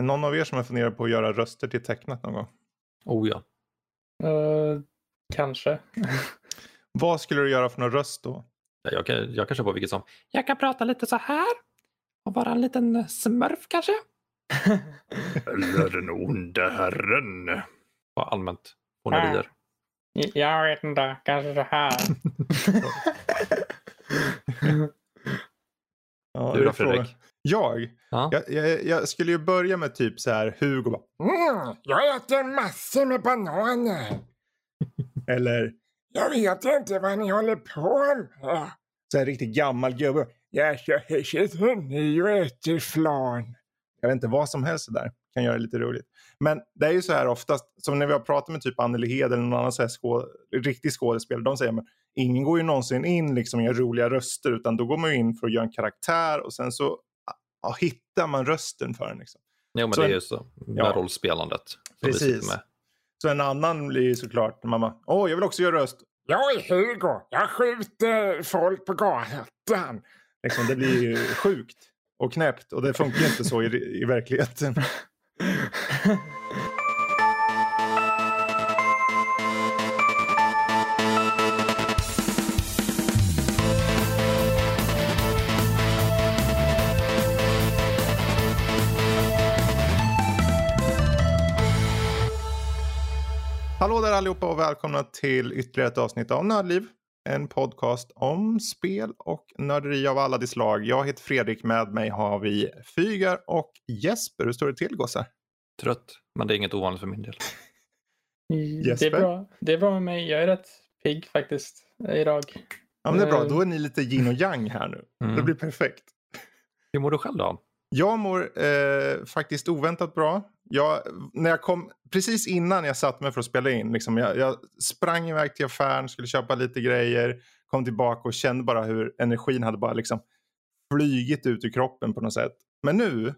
Är någon av er som har funderat på att göra röster till tecknat någon gång? Oh ja. Uh, kanske. Vad skulle du göra för någon röst då? Jag kan, jag kan köpa vilket som. Jag kan prata lite så här. Och vara en liten smurf kanske. Eller den onde herren. Bara allmänt onanier. Jag vet inte, kanske så här. Ja, Du då. Fredrik? Jag? Ja. Jag, jag? Jag skulle ju börja med typ så här Hugo Mm, jag äter massor med bananer. eller Jag vet inte vad ni håller på med. så här riktigt gammal gubbe. Jag sitter ni och äter flan. Jag vet inte, vad som helst där kan göra det lite roligt. Men det är ju så här oftast, som när vi har pratat med typ Anneli Hed eller någon annan så här skå, riktig skådespelare, de säger att ingen går ju någonsin in liksom och gör roliga röster utan då går man ju in för att göra en karaktär och sen så ja, hittar man rösten för den. Liksom. Jo, men Så det är ju så med Ja. rollspelandet. Precis. Så en annan blir ju såklart, mamma, åh jag vill också göra röst. Jag är Hugo. Jag skjuter folk på gatan. Liksom, det blir ju sjukt och knäppt och det funkar inte så i, i verkligheten. Hallå där allihopa och välkomna till ytterligare ett avsnitt av Nördliv. En podcast om spel och nörderi av alla de slag. Jag heter Fredrik, med mig har vi Fygar och Jesper. Hur står det till gossar? Trött, men det är inget ovanligt för min del. Det Jesper? är, bra. det är bra med mig. Jag är rätt pigg faktiskt idag. Ja men det är bra, Eh. då är ni lite yin och yang här nu. Mm. Det blir perfekt. Hur mår du själv då? Jag mår eh, faktiskt oväntat bra. Jag, när jag kom, precis innan jag satte mig för att spela in, liksom, jag, jag sprang iväg till affären, skulle köpa lite grejer, kom tillbaka och kände bara hur energin hade bara liksom flygit ut ur kroppen på något sätt. Men nu,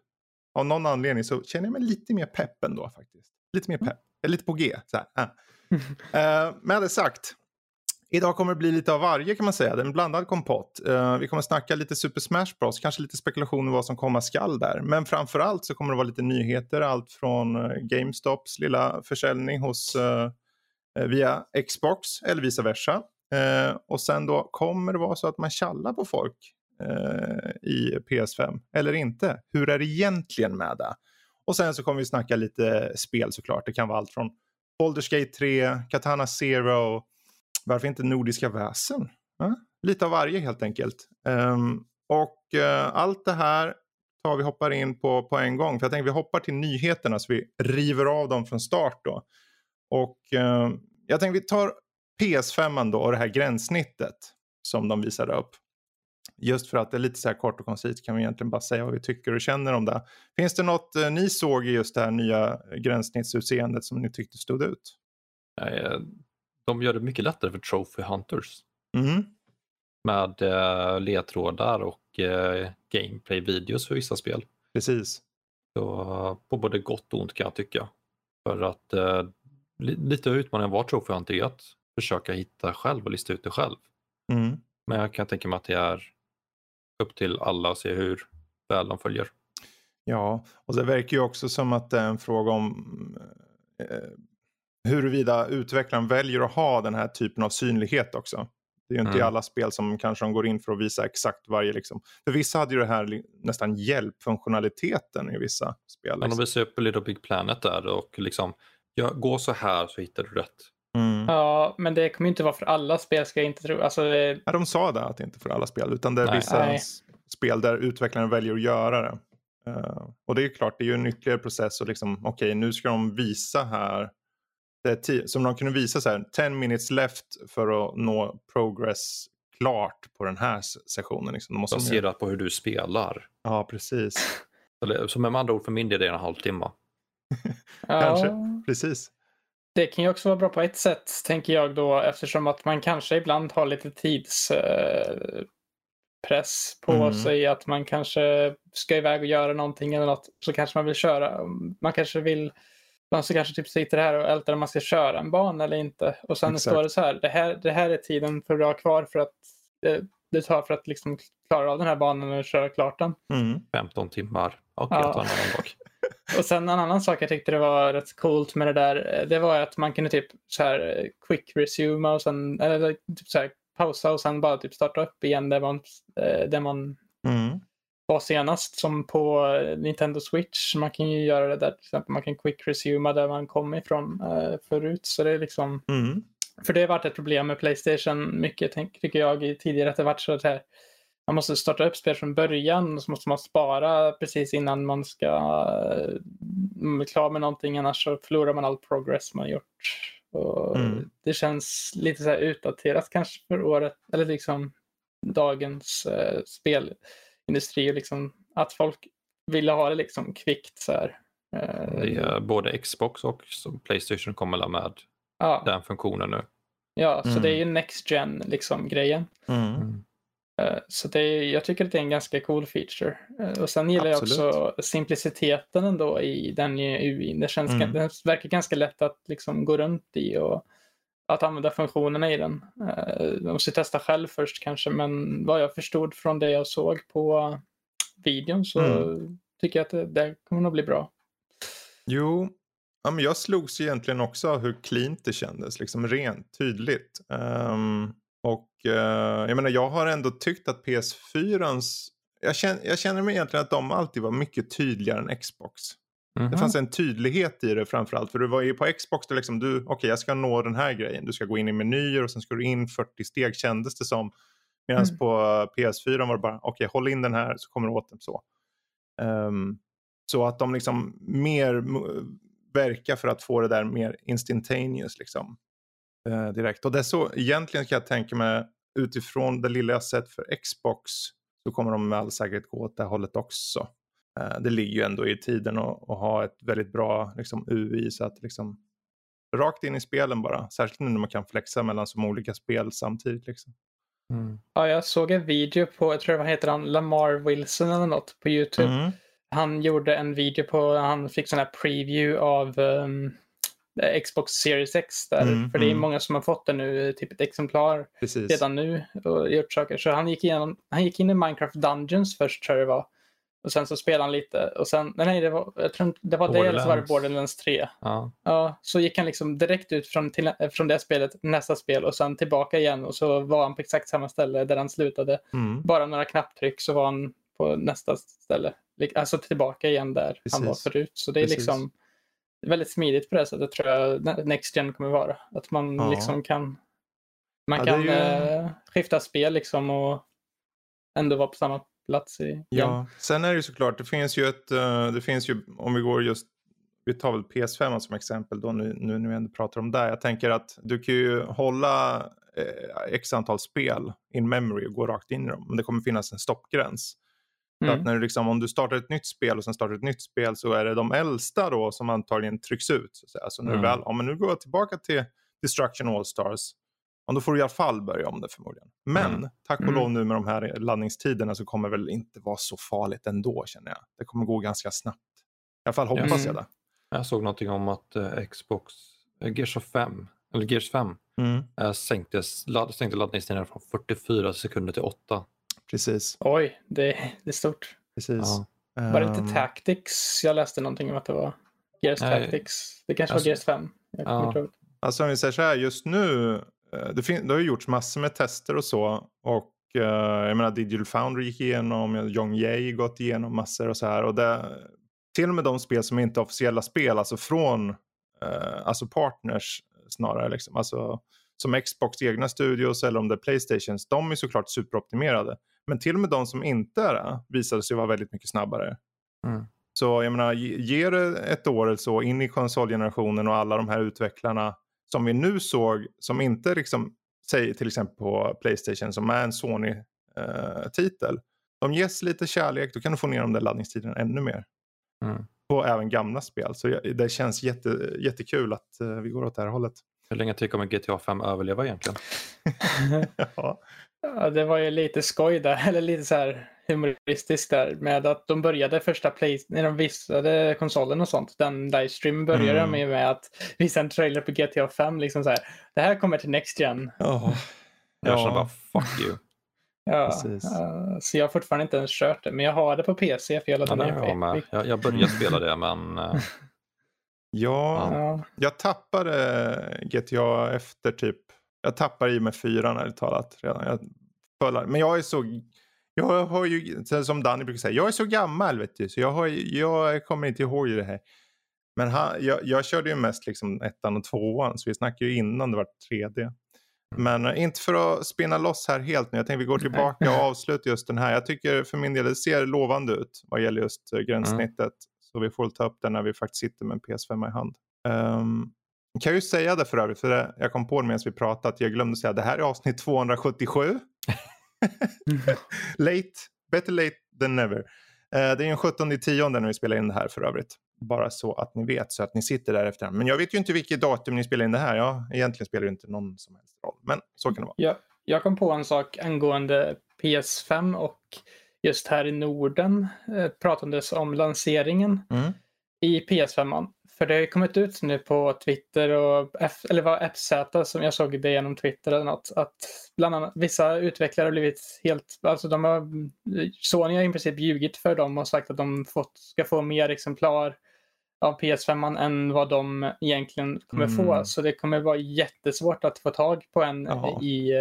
av någon anledning, så känner jag mig lite mer pepp ändå faktiskt. Lite mer pepp, Jag är lite på G. Så här. ah. Eh, med det sagt, Idag kommer det bli lite av varje kan man säga. Det är en blandad kompott. Uh, vi kommer snacka lite Super Smash Bros. Kanske lite spekulationer vad som komma skall där. Men framförallt så kommer det vara lite nyheter. Allt från eh, GameStops lilla försäljning hos, uh, via Xbox eller vice versa. Och sen då kommer det vara så att man kallar på folk i PS5 eller inte. Hur är det egentligen med det? Och sen så kommer vi snacka lite spel såklart. Det kan vara allt från Baldur's Gate 3, Katana Zero, varför inte Nordiska väsen? Ja, lite av varje helt enkelt. Um, och uh, allt det här tar vi hoppar in på på en gång. För jag tänker vi hoppar till nyheterna så vi river av dem från start då. Och uh, jag tänker vi tar PS5 då och det här gränssnittet som de visade upp. Just för att det är lite så här kort och koncist kan vi egentligen bara säga vad vi tycker och känner om det. Finns det något eh, ni såg i just det här nya gränssnittsutseendet som ni tyckte stod ut? De gör det mycket lättare för Trophy Hunters. Mhm. Med eh, ledtrådar och eh, gameplay-videos för vissa spel. Precis. Så, på både gott och ont kan jag tycka. För att eh, li- lite av utmaningen var Trophy Hunter är att försöka hitta själv och lista ut det själv. Mm. Men jag kan tänka mig att det är upp till alla att se hur väl de följer. Ja, och det verkar ju också som att det är en fråga om eh, huruvida utvecklaren väljer att ha den här typen av synlighet också. Det är ju inte i Mm. alla spel som kanske de går in för att visa exakt varje liksom. För vissa hade ju det här nästan hjälpfunktionaliteten i vissa spel. Men de Liksom. visar upp Little Big Planet där och liksom ja, gå så här så hittar du rätt. Mm. Ja, men det kommer ju inte vara för alla spel ska jag inte tro. Alltså, det, Ja, de sa det att det inte är för alla spel utan det är Nej. vissa Nej. spel där utvecklaren väljer att göra det. Eh, och det är ju klart, det är ju en ytterligare process och liksom okej nu ska de visa här det är ti- som de kunde visa så här 10 minutes left för att nå progress klart på den här sessionen. Liksom. De måste Baserat på hur du spelar. Ja, precis. Så med andra ord för min del är det en halvtimme. Kanske. ja, precis. det kan ju också vara bra på ett sätt, tänker jag då, eftersom att man kanske ibland har lite tidspress eh, på Mm. sig. Att man kanske ska iväg och göra någonting eller något. Så kanske man vill köra. Man kanske vill man så kanske typ sitter här och ältar om man ska köra en bana eller inte. Och sen Exakt. står det så här. Det här, det här är tiden för att ha kvar för att det, det tar för att liksom klara av den här banan och köra klart den. Mm. 15 timmar. Okej, Ja. jag tar en dag. och sen en annan sak jag tyckte det var rätt coolt med det där, eh, det var att man kunde typ så här eh, quick resume och sen, eller typ så här pausa och sen bara typ starta upp igen där man, eh, där man. Var senast som på eh, Nintendo Switch. Man kan ju göra det där till exempel. Man kan quick resume där man kom ifrån eh, förut. Så det är liksom, Mm. för det har varit ett problem med Playstation mycket tycker jag tidigare att det varit så att här, man måste starta upp spel från början och så måste man spara precis innan man ska eh, bli klar med någonting annars så förlorar man all progress man gjort. Mm. Det känns lite så här utdaterat kanske för året eller liksom dagens eh, spelindustri och liksom att folk ville ha det liksom kvickt så här. Eh, Det är både Xbox och Playstation kommer med ja, den funktionen nu. ja, så Mm. det är ju next gen liksom grejen. Mm. Eh, Så det är, jag tycker att det är en ganska cool feature. Eh, Och sen gillar Absolut. jag också simpliciteten ändå i den UI. Det, känns, Mm. det verkar ganska lätt att liksom gå runt i och att använda funktionerna i den. Eh, Jag måste testa själv först kanske, men vad jag förstod från det jag såg på videon så Mm. tycker jag att det, det kommer nog bli bra. Jo, ja, men jag slogs egentligen också av hur cleant det kändes. Liksom rent, tydligt. Ehm, och eh, jag menar, jag har ändå tyckt att PS4ans... Jag känner, jag känner mig egentligen att de alltid var mycket tydligare än Xbox. Mhm. Det fanns en tydlighet i det framförallt. För du var ju på Xbox, där liksom du, okej jag ska nå den här grejen. Du ska gå in i menyer och sen ska du in 40 steg kändes det som. Medan Mm. på PS4 var det bara, okej håll in den här så kommer du åt den så. Ehm, så att de liksom mer verkar för att få det där mer instantaneous liksom. eh, direkt. Och det är så, egentligen kan jag tänka mig utifrån det lilla jag sett för Xbox så kommer de med all säkerhet gå åt det hållet också. Eh, det ligger ju ändå i tiden att, att ha ett väldigt bra liksom, UI så att liksom rakt in i spelen bara. Särskilt nu när man kan flexa mellan så många olika spel samtidigt. Liksom. Mm. Ja, jag såg en video på, jag tror vad heter han, Lamar Wilson eller något på YouTube. Mm. Han gjorde en video på, han fick sån här preview av ehm, Xbox Series X där. Mm, för det är mm. många som har fått det nu, typ ett exemplar Precis. redan nu och gjort saker. Så han gick, igenom, han gick in i Minecraft Dungeons först tror jag det var. Och sen så spelade han lite och sen, nej, nej det var, jag tror det var det eller så var det Borderlands. Borderlands 3. Ja. Ja, så gick han liksom direkt ut från, till, från det spelet, nästa spel och sen tillbaka igen och så var han på exakt samma ställe där han slutade. Mm. Bara några knapptryck så var han på nästa ställe. Alltså tillbaka igen där han var Precis. förut. Så det är Precis. liksom väldigt smidigt på det sättet tror jag ne- Next Gen kommer vara. Att man Ja. liksom kan man Ja, kan ju- eh, skifta spel liksom och ändå vara på samma plats i, igen. Ja, sen är det ju såklart, det finns ju ett, eh, det finns ju, om vi går just, vi tar väl PS5 som exempel då nu, nu när vi ändå pratar om det. Jag tänker att du kan ju hålla eh, x antal spel in memory och gå rakt in i dem. Men det kommer finnas en stoppgräns. Mm. att när du liksom, om du startar ett nytt spel och sen startar ett nytt spel så är det de äldsta då som antagligen trycks ut. Så, att säga. så när Mm. väl, ja, men nu går jag tillbaka till Destruction All-Stars. Ja, då får du i alla fall börja om det förmodligen. Men Mm. tack och Mm. lov nu med de här laddningstiderna så kommer det väl inte vara så farligt ändå känner jag. Det kommer gå ganska snabbt. I alla fall hoppas Mm. jag det. Jag såg någonting om att eh, Xbox, eh, Gears of 5, eller Gears 5, Mm. eh, sänktes, ladd, sänkte laddningstiden från 44 sekunder till 8. Precis. Oj, det, det är stort. Precis. Ja. Var det inte Ehm, Tactics? Jag läste någonting om att det var Gears Nej. Tactics. Det kanske Alltså- var Gears 5. Jag Ja. Alltså om vi säger så här, just nu, det, fin- det har ju gjorts massor med tester och så. Och eh, jag menar Digital Foundry gick igenom, Jong Ye gått igenom massor och så här. Och det, till och med de spel som inte är officiella spel, alltså från eh, alltså partners snarare, liksom. alltså, som Xbox egna studios eller om det är Playstations, de är såklart superoptimerade. Men till och med de som inte är det visade sig vara väldigt mycket snabbare. Mm. Så jag menar, ge det ett år eller så in i konsolgenerationen och alla de här utvecklarna som vi nu såg, som inte liksom, säg till exempel på Playstation, som är en Sony-titel. de ges lite kärlek, då kan du få ner de där laddningstiderna ännu mer. Mm. Och även gamla spel. Så det känns jätte, jättekul att eh, vi går åt det här hållet. Hur länge till kommer GTA 5 överleva egentligen? ja. Ja, det var ju lite skoj där, eller lite så här humoristiskt där med att de började första play, när de visade konsolen och sånt, den livestreamen började Mm. de med att visa en trailer på GTA 5, liksom så här, det här kommer till Next Gen. Ja. Jag känner Ja. bara fuck you. Ja, Precis. eh, så jag har fortfarande inte ens kört det, men jag har det på PC för jag Ja, laddade ner har jag med. Jag, jag började spela det men eh, Ja, Ja. jag tappade GTA efter typ, jag tappade i med fyran ärligt talat redan. Jag följer, men jag är så, jag har ju, som Danny brukar säga, jag är så gammal vet du, så jag, har, jag kommer inte ihåg det här. Men han, jag, jag körde ju mest liksom ettan och tvåan, så vi snackade ju innan det var 3D. Men eh, inte för att spinna loss här helt nu. Jag tänkte vi går tillbaka och avslutar just den här. Jag tycker för min del det ser lovande ut vad gäller just eh, gränssnittet. Så vi får ta upp den när vi faktiskt sitter med en PS5 i hand. Um, kan jag ju säga det för övrigt, för det, jag kom på det medan vi pratade, att jag glömde säga det här är avsnitt 277. late, better late than never. Eh, det är den 17 tionde när vi spelar in det här för övrigt. Bara så att ni vet, så att ni sitter där efter. Men jag vet ju inte vilket datum ni spelar in det här. Ja, egentligen spelar det inte någon som helst roll. Men så kan det vara. Jag, jag kom på en sak angående PS5 och just här i Norden eh, pratandes om lanseringen Mm. i PS5. För det har ju kommit ut nu på Twitter och F, eller var FZ som jag såg det genom Twitter eller något. Att bland annat vissa utvecklare har blivit helt, alltså de har, Sony har i princip ljugit för dem och sagt att de fått, ska få mer exemplar av PS5 än vad de egentligen kommer Mm. få. Så det kommer vara jättesvårt att få tag på en Ja. i, eh,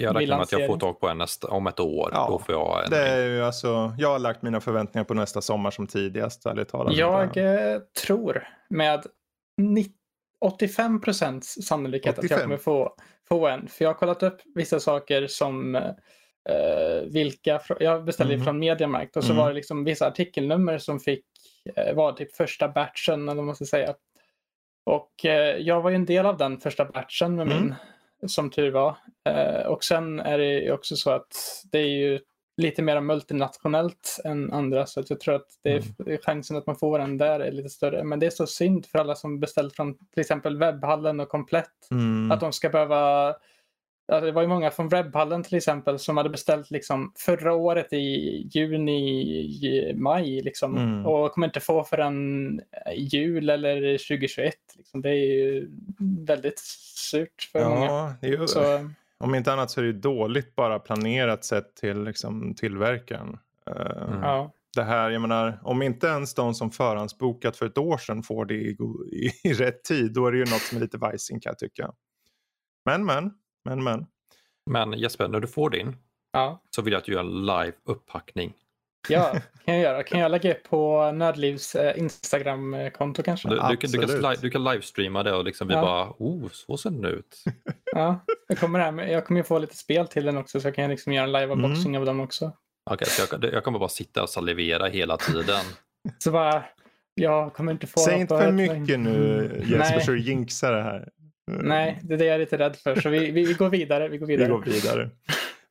jag räknar med att jag får tag på en nästa, om ett år. Ja, Då får jag en. Det är ju alltså, jag har lagt mina förväntningar på nästa sommar som tidigast, ärligt talat. Jag eh, tror med 90 85 procents sannolikhet att 85? jag kommer få, få en. För jag har kollat upp vissa saker som eh, vilka, jag beställde Mhm. från Mediamarkt och så Mm. var det liksom vissa artikelnummer som fick var typ första batchen eller vad man ska säga. Och eh, jag var ju en del av den första batchen med Mm. min, som tur var. Eh, och sen är det ju också så att det är ju lite mer multinationellt än andra så att jag tror att det är, Mm. chansen att man får en där är lite större. Men det är så synd för alla som beställt från till exempel webbhallen och komplett Mm. att de ska behöva Alltså det var ju många från webbhallen till exempel som hade beställt liksom förra året i juni, maj liksom, Mm. och kommer inte få förrän jul eller 2021. Liksom. Det är ju väldigt surt för många. Ja, det är ju, Så, om inte annat så är det ju dåligt bara planerat sett till liksom, tillverkaren. Eh, Mm. ja. Det här, jag menar, om inte ens de som förhandsbokat för ett år sedan får det i, i rätt tid, då är det ju något som är lite vajsing kan jag tycka. Men, men, men, men. Men Jesper, när du får din ja. så vill jag att du gör en live upppackning. Ja, kan jag göra. Kan jag lägga upp på Nördlivs eh, Instagram-konto kanske? Du, du, kan, du, kan, du kan livestreama det och liksom vi Ja. bara, oh, så ser den ut. Ja, jag kommer, här med, jag kommer ju få lite spel till den också så jag kan liksom göra en live-unboxing Mm. av dem också. Okej, så jag, jag kommer bara sitta och salivera hela tiden. Så bara, jag kommer inte få Säg inte för mycket nu Jesper så du jinxar det här. Nej, det är det jag är lite rädd för. Så vi, vi, vi går vidare. Vi går Vi vidare. går vidare.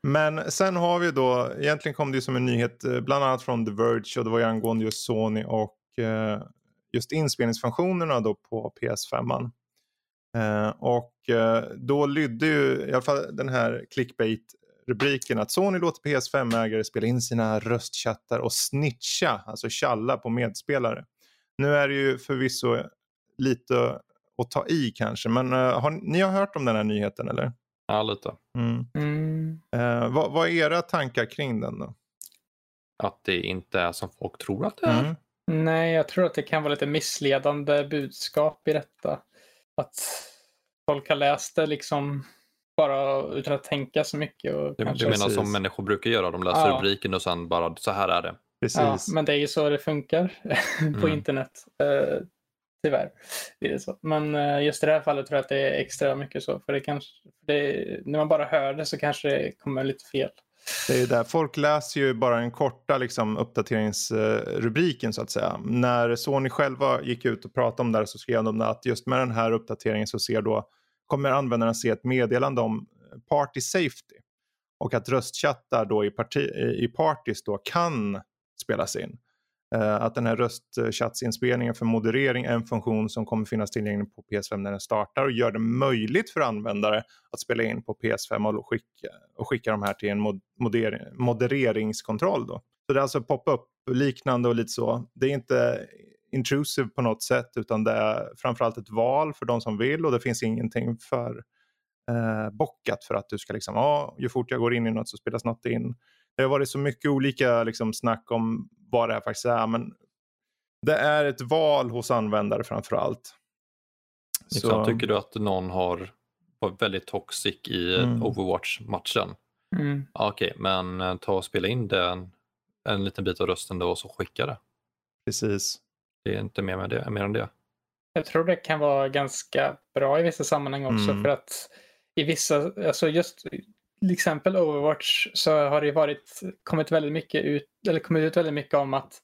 Men sen har vi då, egentligen kom det ju som en nyhet eh, bland annat från The Verge och det var ju angående just Sony och eh, just inspelningsfunktionerna då på PS5. -man. Eh, och då lydde ju i alla fall den här clickbait-rubriken att Sony låter PS5-ägare spela in sina röstchattar och snitcha, alltså tjalla på medspelare. Nu är det ju förvisso lite att ta i kanske, men eh, har, ni har hört om den här nyheten eller? Ja, lite. Mm. Mm. Eh, vad, vad är era tankar kring den då? Att det inte är som folk tror att det är. Mm. Nej, jag tror att det kan vara lite missledande budskap i detta. Att folk har läst det liksom bara utan att tänka så mycket. Och Du, kanske... du menar som människor brukar göra, de läser Ja. rubriken och sen bara, så här är det. Precis. Ja, men det är ju så det funkar på Mm. internet. Eh, tyvärr. Det är så. Men eh, just i det här fallet tror jag att det är extra mycket så. För det kanske, det, när man bara hör det så kanske det kommer lite fel. Det är där. Folk läser ju bara den korta liksom, uppdateringsrubriken så att säga. När Sony själva gick ut och pratade om det här så skrev de att just med den här uppdateringen så ser då, kommer användarna se ett meddelande om eh, party safety. Och att röstchattar då i, parti, i parties då kan spelas in. Eh, att den här röstchatsinspelningen för moderering är en funktion som kommer finnas tillgänglig på PS5 när den startar och gör det möjligt för användare att spela in på PS5 och skicka, och skicka de här till en moder, modereringskontroll. Då. Så det är alltså pop-up liknande och lite så. Det är inte intrusive på något sätt utan det är framförallt ett val för de som vill och det finns ingenting för eh, bockat för att du ska liksom, ja, ju fort jag går in i något så spelas något in. Det har varit så mycket olika liksom, snack om vad det här faktiskt är. Men det är ett val hos användare framför allt. Så... Tycker du att någon har varit väldigt toxic i mm. Overwatch-matchen? Mm. Okej, okay, men eh, ta och spela in den en liten bit av rösten då och så skicka det. Precis. Det är inte mer, med det, mer än det. Jag tror det kan vara ganska bra i vissa sammanhang också mm. för att i vissa, alltså just till exempel Overwatch så har det varit, kommit väldigt mycket ut, eller kommit ut väldigt mycket om att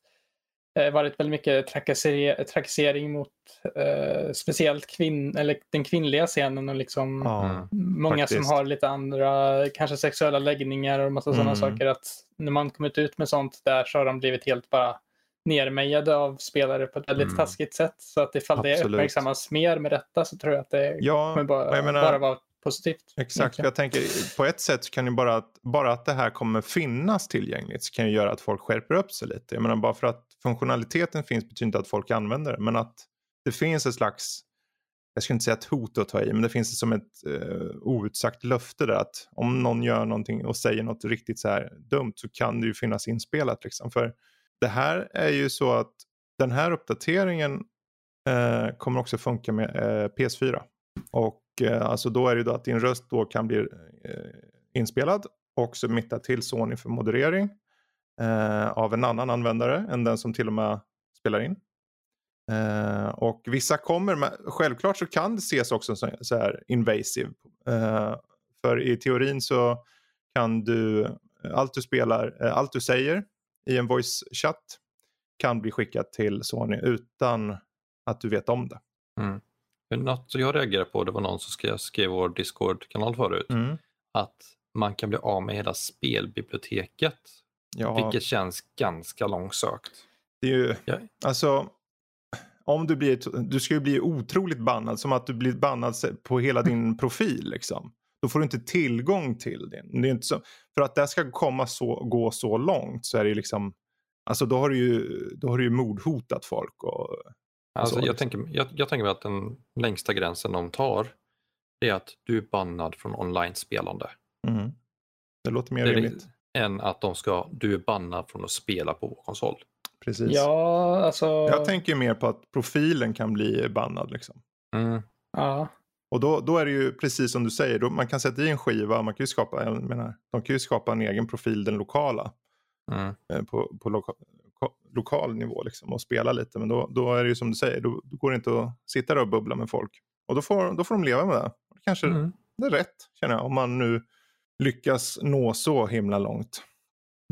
eh, varit väldigt mycket trakasseri, trakassering mot eh, speciellt kvinn, eller den kvinnliga scenen och liksom mm. många faktiskt. som har lite andra, kanske sexuella läggningar och massa mm. sådana saker. Att när man kommit ut med sånt där så har de blivit helt bara nermejade av spelare på ett väldigt mm. taskigt sätt. Så att ifall Absolut. det uppmärksammas mer med detta så tror jag att det ja, kommer bara, menar, bara vara positivt. Exakt, jag tänker på ett sätt kan ju bara att, bara att det här kommer finnas tillgängligt så kan ju göra att folk skärper upp sig lite. Jag menar bara för att funktionaliteten finns betyder inte att folk använder det. Men att det finns ett slags, jag ska inte säga ett hot att ta i, men det finns som ett uh, outsagt löfte där att om någon gör någonting och säger något riktigt så här dumt så kan det ju finnas inspelat. Liksom. För det här är ju så att den här uppdateringen uh, kommer också funka med eh, PS4. Och Eh, alltså då är det ju då att din röst då kan bli eh, inspelad och submittad till Sony för moderering eh, av en annan användare än den som till och med spelar in. Uh, och vissa kommer, med, självklart så kan det ses också som så här invasive. Uh, för i teorin så kan du, allt du spelar, uh, allt du säger i en voice chat kan bli skickat till Sony utan att du vet om det. Mm. Något jag reagerade på, det var någon som skrev, skrev vår Discord-kanal förut, mm. att man kan bli av med hela spelbiblioteket. Ja. Vilket känns ganska långsökt. Det är ju, ja. alltså om du blir, du ska ju bli otroligt bannad, som att du blir bannad på hela din profil liksom. Då får du inte tillgång till den. Det är inte så, för att det ska komma så, gå så långt så är det liksom, alltså då har du ju, då har du ju mordhotat folk. Och alltså, så, jag, liksom. tänker, jag, jag tänker mig att den längsta gränsen de tar är att du är bannad från online-spelande. Mm. Det låter mer rimligt. Än att de ska, du är bannad från att spela på vår konsol. Precis. Ja, alltså... Jag tänker mer på att profilen kan bli bannad. Liksom. Mm. Ja. Och då, då är det ju precis som du säger, då, man kan sätta i en skiva, man kan ju skapa, jag menar, de kan ju skapa en egen profil, den lokala. Mm. Eh, på, på loka, lokal nivå liksom, och spela lite. Men då, då är det ju som du säger, då, då går det inte att sitta där och bubbla med folk. Och då får, då får de leva med det. Kanske mm. det är rätt, känner jag, om man nu lyckas nå så himla långt.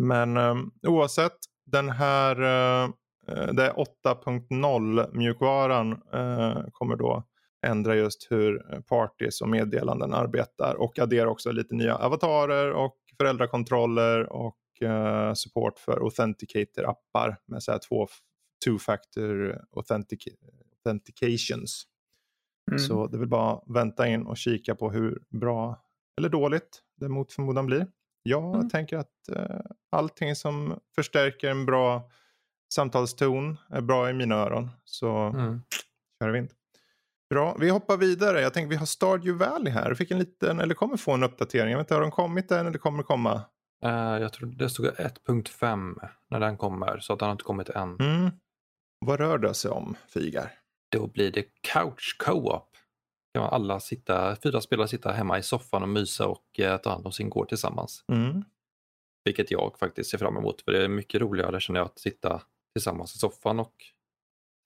Men um, oavsett, den här eh, det 8.0 mjukvaran eh, kommer då ändra just hur parties och meddelanden arbetar och addera också lite nya avatarer och föräldrakontroller och eh, support för authenticator-appar med så här två two-factor authentic authentications. Mm. Så det vill bara vänta in och kika på hur bra eller dåligt det mot förmodan blir. Jag mm. tänker att eh, allting som förstärker en bra samtalston är bra i mina öron. Så mm. kör vi inte. Bra, vi hoppar vidare. Jag tänker vi har Stardew Valley här. fick en liten, eller kommer få en uppdatering. Jag vet inte, har de kommit än eller kommer komma? Uh, jag tror det stod 1.5 när den kommer, så att den har inte kommit än. Mm. Vad rör det sig om, Figar? Då blir det couch co-op kan alla sitta, fyra spelare sitta hemma i soffan och mysa och eh, ta hand om sin gård tillsammans. Mm. Vilket jag faktiskt ser fram emot för det är mycket roligare känner jag att sitta tillsammans i soffan och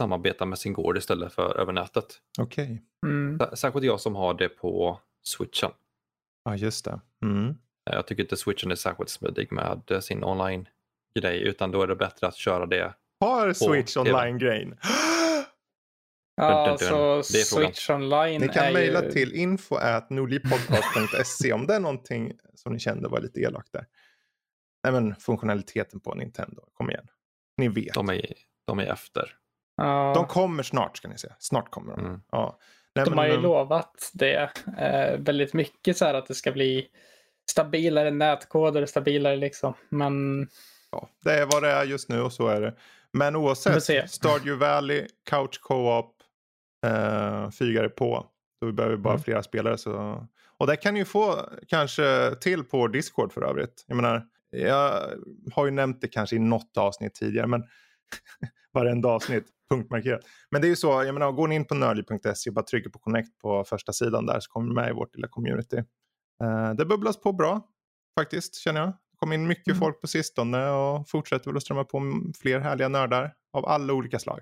samarbeta med sin gård istället för över nätet. Okej. Okay. Mm. Särskilt jag som har det på switchen. Ja, just det. Mm. Eh, jag tycker inte switchen är särskilt smidig med sin online-grej utan då är det bättre att köra det Har Switch online-grejen? Ja, så Switch Online Ni kan är mejla ju... till info nordlipodcast.se om det är någonting som ni kände var lite elakt där. Nej men funktionaliteten på Nintendo, kom igen. Ni vet. De är, de är efter. Ja. De kommer snart ska ni se. Snart kommer de. Mm. Ja. Nej, de men, har ju lovat det eh, väldigt mycket så här att det ska bli stabilare nätkoder, stabilare liksom. Men... Ja, det är vad det är just nu och så är det. Men oavsett, Stardew Valley, Couch Co-op, eh, fygare på. Då vi behöver bara Mm. flera spelare. Så... Och det kan ni ju få kanske till på Discord för övrigt. Jag menar, jag har ju nämnt det kanske i något avsnitt tidigare, men varenda avsnitt punktmarkerat. Men det är ju så, jag menar, går ni in på nördliv.se och bara trycker på connect på första sidan där så kommer ni med i vårt lilla community. Eh, det bubblas på bra faktiskt känner jag. Det kom in mycket Mm. folk på sistone och fortsätter väl att strömma på fler härliga nördar av alla olika slag.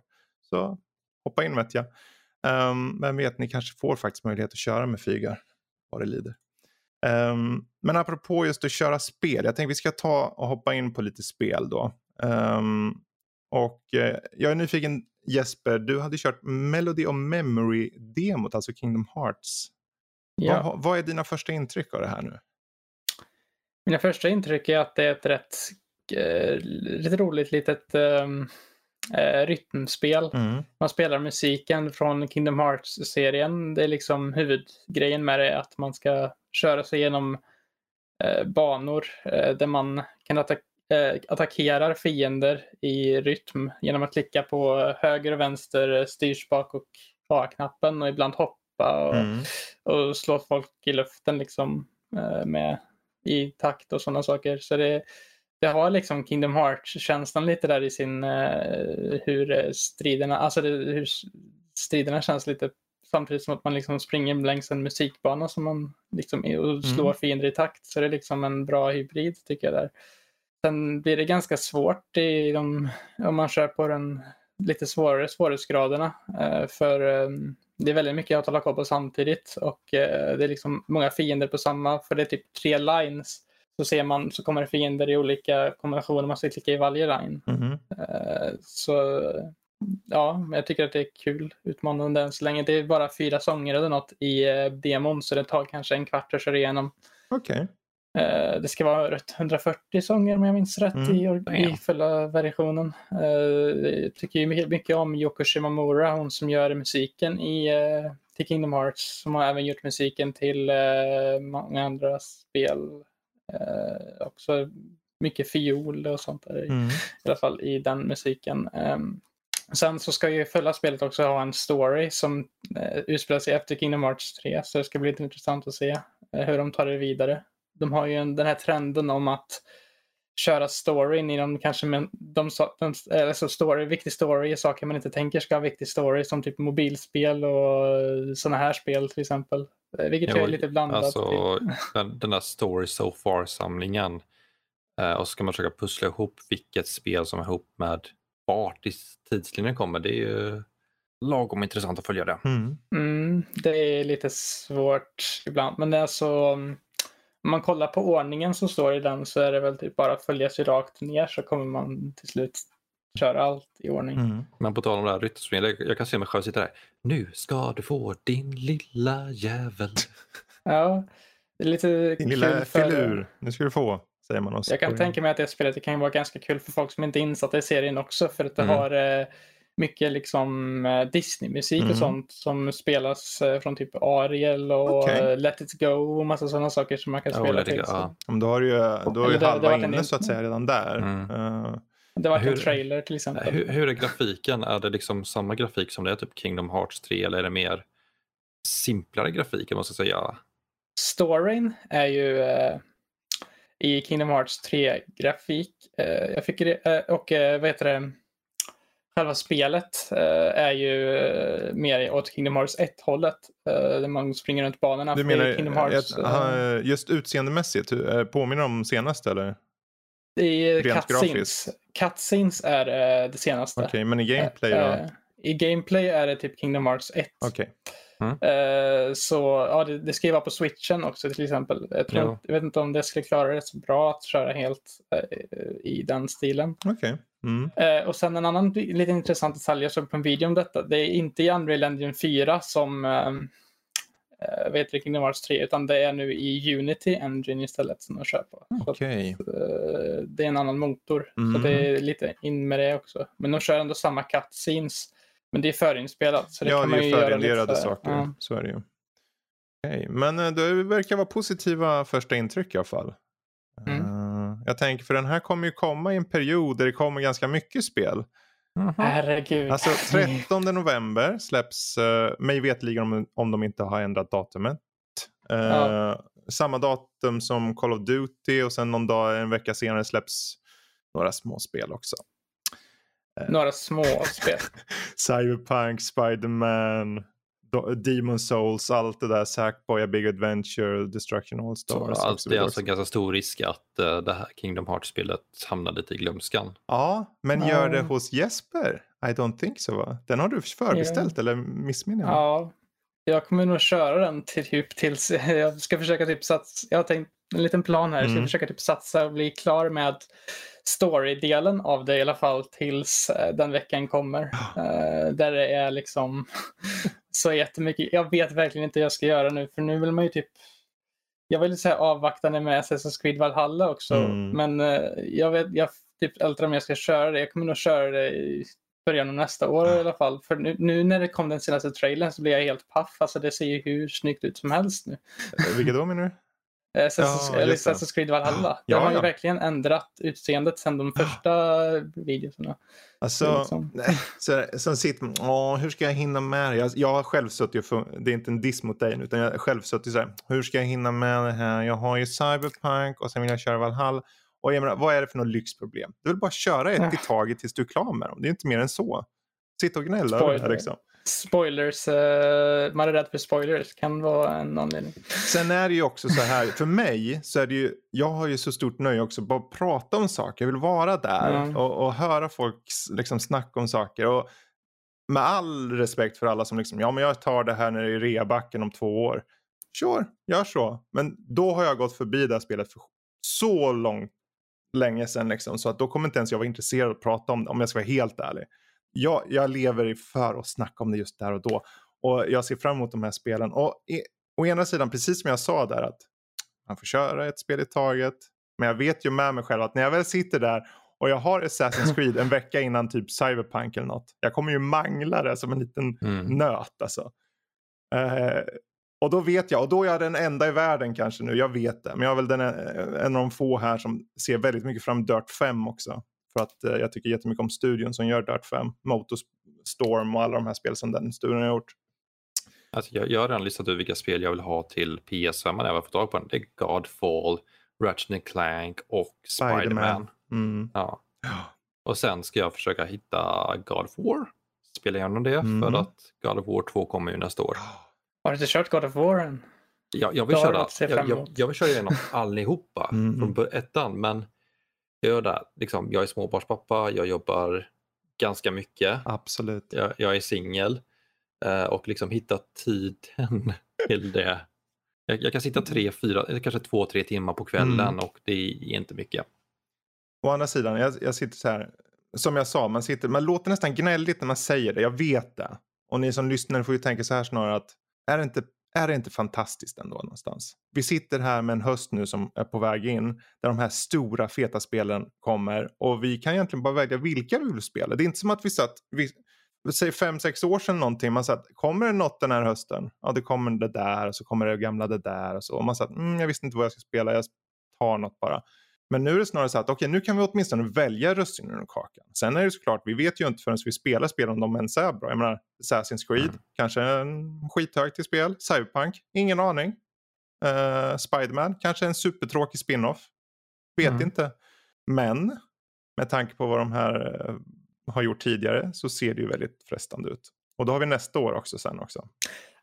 Så hoppa in vet jag. Um, men vet, ni kanske får faktiskt möjlighet att köra med Fygar vad det lider. Ehm, men apropå just att köra spel, jag tänkte vi ska ta och hoppa in på lite spel då. Ehm, och eh, jag är nyfiken Jesper, du hade kört Melody of Memory-demot, alltså Kingdom Hearts. Ja. Vad, vad är dina första intryck av det här nu? Mina första intryck är att det är ett rätt eh, lite roligt litet eh, rytmspel. Mm. Man spelar musiken från Kingdom Hearts-serien. Det är liksom huvudgrejen med det att man ska köra sig igenom eh, banor där man kan attack eh, attackerar fiender i rytm genom att klicka på höger och vänster styrspak och A-knappen och ibland hoppa och, Mm. och slå folk i luften liksom eh, med i takt och sådana saker. Så det, det har liksom Kingdom Hearts-känslan lite där i sin eh, hur eh, striderna, alltså det, hur striderna känns lite samtidigt som att man liksom springer längs en musikbana som man liksom och slår Mm. fiender i takt. Så det är liksom en bra hybrid tycker jag där. Sen blir det ganska svårt i de, om man kör på den lite svårare svårighetsgraderna. Eh, för eh, det är väldigt mycket att hålla koll på samtidigt och eh, det är liksom många fiender på samma, för det är typ tre lines. Så ser man så kommer det fiender i olika kombinationer, man ska klicka i varje line. Eh, Så ja, jag tycker att det är kul, utmanande än så länge. Det är bara fyra sånger eller något i demon så det tar kanske en kvart att köra igenom. Okej. Eh, Det ska vara rätt 140 sånger om jag minns rätt Mm, i, i fulla versionen. Eh, Jag tycker ju mycket- om Yoko Shimomura, hon som gör musiken i, eh, till Kingdom Hearts. Som har även gjort musiken till eh, många andra spel. Eh, Också mycket fiol och sånt där i Mm. i alla fall i den musiken. Ehm, sen så ska ju fulla spelet också ha en story som utspelar sig efter Kingdom Hearts 3 så det ska bli lite intressant att se eh, hur de tar det vidare. De har ju en, den här trenden om att köra storyn i de kanske men, de, de, alltså story, viktig story är saker man inte tänker ska ha viktig story som typ mobilspel och sådana här spel till exempel. Eh, Vilket Jo, är lite blandat. Alltså den, den där Story So Far-samlingen. Eh, och så ska man försöka pussla ihop vilket spel som är ihop med vart i tidslinjen kommer. Det är ju lagom intressant att följa det. Mm. Mm, det är lite svårt ibland, men det är så mm, om man kollar på ordningen som står i den så är det väl typ bara att följa sig rakt ner så kommer man till slut köra allt i ordning. Mm. Men på tal om det här rytterspelet, jag kan se mig själv sitta där. Nu ska du få din lilla jävel. Ja, det är lite Din lilla för... filur, nu ska du få, säger man. också. Jag kan tänka mig att det spelet det kan vara ganska kul för folk som inte är insatta i serien också för att det Mm. har eh, mycket liksom eh, Disney-musik Mm. och sånt som spelas eh, från typ Ariel och Okej. eh, Let It Go och massa sådana saker som man kan Ja, spela till. Go, ja. Då har du ju, då har ju halva en inne in- så att säga redan där. Mm. Det varit Hur- en trailer till exempel. Hur, hur är grafiken? Är det liksom samma grafik som det är typ Kingdom Hearts 3 eller är det mer simplare grafik? Jag måste säga. Storyn är ju eh, i Kingdom Hearts 3-grafik. Eh, jag fick eh, och vad heter det? Själva spelet eh, är ju eh, mer åt Kingdom Hearts 1-hållet. Eh, där man springer runt banorna. du menar Kingdom Hearts, att, aha, just utseendemässigt, påminner om senaste eller? det är rent cutscenes. Cutscenes är det senaste. Okej, men i gameplay då? I gameplay är det typ Kingdom Hearts 1. Okej. Eh, så ja, det, det ska ju vara på switchen också till exempel. Jag, tror, Ja. jag vet inte om det skulle klara det så bra att köra helt i den stilen. Okej. Mm. Eh, och sen en annan lite intressant detalj jag såg på en video om detta. Det är inte i Unreal Engine 4 som eh, eh, vet du, Kingdom Hearts 3 utan det är nu i Unity Engine istället som de kör på. Så att, eh, det är en annan motor. Mm. Så det är lite in med det också. Men de kör ändå samma cutscenes. Men det är förinspelat. Så det Ja, kan det är lite här. saker. Ja. Så är det ju. Okej, Men eh, det verkar vara positiva första intryck i alla fall. Mm. Jag tänker för den här kommer ju komma i en period där det kommer ganska mycket spel. Mhm. Herregud. Alltså 13 november släpps, uh, mig vetligen om, om de inte har ändrat datumet. Eh, Ja. Samma datum som Call of Duty och sen någon dag, en vecka senare släpps några små spel också. Några små spel. Cyberpunk, Spider-Man, Demon Souls, allt det där. Sackboy, A Big Adventure, Destruction All Så Stars. och allt så det är alltså också. ganska stor risk att eh, det här Kingdom Hearts-spelet hamnar lite i glömskan. Ja, men gör det hos Jesper? I don't think so va? Den har du förbeställt eller missminner jag? Ja, jag kommer nog köra den till typ tills jag ska försöka typ satsa. Jag har tänkt en liten plan här. Jag ska Mm. försöka typ satsa och bli klar med story-delen av det i alla fall tills eh, den veckan kommer. Eh, där det är liksom så jättemycket. Jag vet verkligen inte hur jag ska göra nu för nu vill man ju typ jag vill säga avvaktande med Assassin's Creed Valhalla också. Mm. Men eh, jag vet, jag typ ältar om jag ska köra det. Jag kommer nog köra det i början av nästa år i alla fall. För nu, nu när det kom den senaste trailern så blir jag helt paff. Alltså det ser ju hur snyggt ut som helst nu. Eh, Vilket då menar du? Eh, Assassin's, Ja. Assassin's Creed Valhalla. Ja, de har ju ja. verkligen ändrat utseendet sedan de första videorna. Alltså, Liksom. så, så sitter åh, hur ska jag hinna med det? Jag, jag har själv suttit, och det är inte en diss mot dig nu, utan jag har själv suttit så här, hur ska jag hinna med det här? Jag har ju Cyberpunk och sen vill jag köra Valhalla. Och jag menar, vad är det för något lyxproblem? Du vill bara köra ett i taget tills du är klar med dem. Det är inte mer än så. Sitta och gnälla över det liksom. Spoilers, eh, man är rädd för spoilers kan vara en anledning. Sen är det ju också så här, för mig så är det ju, jag har ju så stort nöje också bara att prata om saker. Jag vill vara där Mm. och, och höra folk liksom snacka om saker. Och med all respekt för alla som liksom, ja men jag tar det här när det är reabacken om två år. Sure, gör så. Men då har jag gått förbi det här spelet för så långt, länge sedan liksom. Så att då kommer inte ens jag vara intresserad av att prata om det, om jag ska vara helt ärlig. Jag, jag lever för att snacka om det just där och då. Och jag ser fram emot de här spelen. Och i, å ena sidan, precis som jag sa där, att man får köra ett spel i taget. Men jag vet ju med mig själv att när jag väl sitter där och jag har Assassin's Creed en vecka innan typ Cyberpunk eller något. Jag kommer ju mangla det som en liten Mm. nöt alltså. Eh, och då vet jag, och då är jag den enda i världen kanske nu, jag vet det. Men jag är väl den, eh, en av de få här som ser väldigt mycket fram Dirt 5 också. För att eh, jag tycker jättemycket om studion som gör Dirt 5. Motorstorm och alla de här spel som den studion har gjort. Alltså, jag, jag har redan listat ut vilka spel jag vill ha till PS5 när jag har fått tag på den. Det är Godfall, Ratchet Clank och Spider-Man. Spider-Man. Mm. Ja. Och sen ska jag försöka hitta God of War. Spela igenom det Mm. för att God of War 2 kommer ju nästa år. Har du inte kört God of War än? Jag, jag, vill, köra, jag jag, jag, vill köra igenom allihopa Mm. från bör- ettan. Men gör det. Liksom, jag är småbarnspappa, jag jobbar ganska mycket. Absolut. Jag, jag är singel eh, och liksom hitta tiden till det. Jag, jag kan sitta tre, fyra, kanske två, tre timmar på kvällen Mm. och det är inte mycket. Å andra sidan, jag, jag sitter så här. Som jag sa, man, sitter, man låter nästan gnälligt när man säger det. Jag vet det. Och ni som lyssnar får ju tänka så här snarare att är det inte, är det inte fantastiskt ändå någonstans? Vi sitter här med en höst nu som är på väg in. Där de här stora feta spelen kommer. Och vi kan egentligen bara välja vilka vi vill spela. Det är inte som att vi satt, vi, säg fem, sex år sedan någonting. Man satt, kommer det något den här hösten? Ja, det kommer det där och så kommer det gamla det där och så. Och man satt, mm, jag visste inte vad jag ska spela. Jag tar något bara. Men nu är det snarare så att okej, nu kan vi åtminstone välja russinen ur kakan. Sen är det såklart, vi vet ju inte förrän vi spelar spel om de ens är bra. Jag menar, Assassin's Creed, Mm. kanske en skithög till spel. Cyberpunk, ingen aning. Uh, Spiderman, kanske en supertråkig spin-off. Vet Mm. inte. Men med tanke på vad de här eh, har gjort tidigare så ser det ju väldigt frestande ut. Och då har vi nästa år också sen också.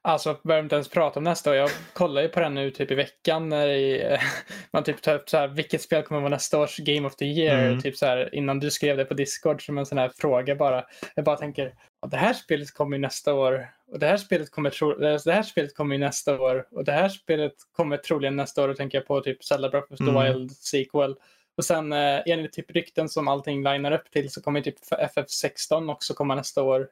Alltså, behöver inte ens prata om nästa år. Jag kollar ju på den nu typ i veckan när det, man typ tar upp så här, vilket spel kommer vara nästa års Game of the Year? Mm. Typ så här, innan du skrev det på Discord som en sån här fråga bara. Jag bara tänker, "Ja, det här spelet kommer ju nästa år och det här spelet kommer, tro, det här spelet kommer ju nästa år och det här spelet kommer troligen nästa år. Då tänker jag på typ Zelda Breath of the Mm. Wild sequel. Och sen eh, enligt typ rykten som allting linar upp till så kommer typ FF16 också komma nästa år.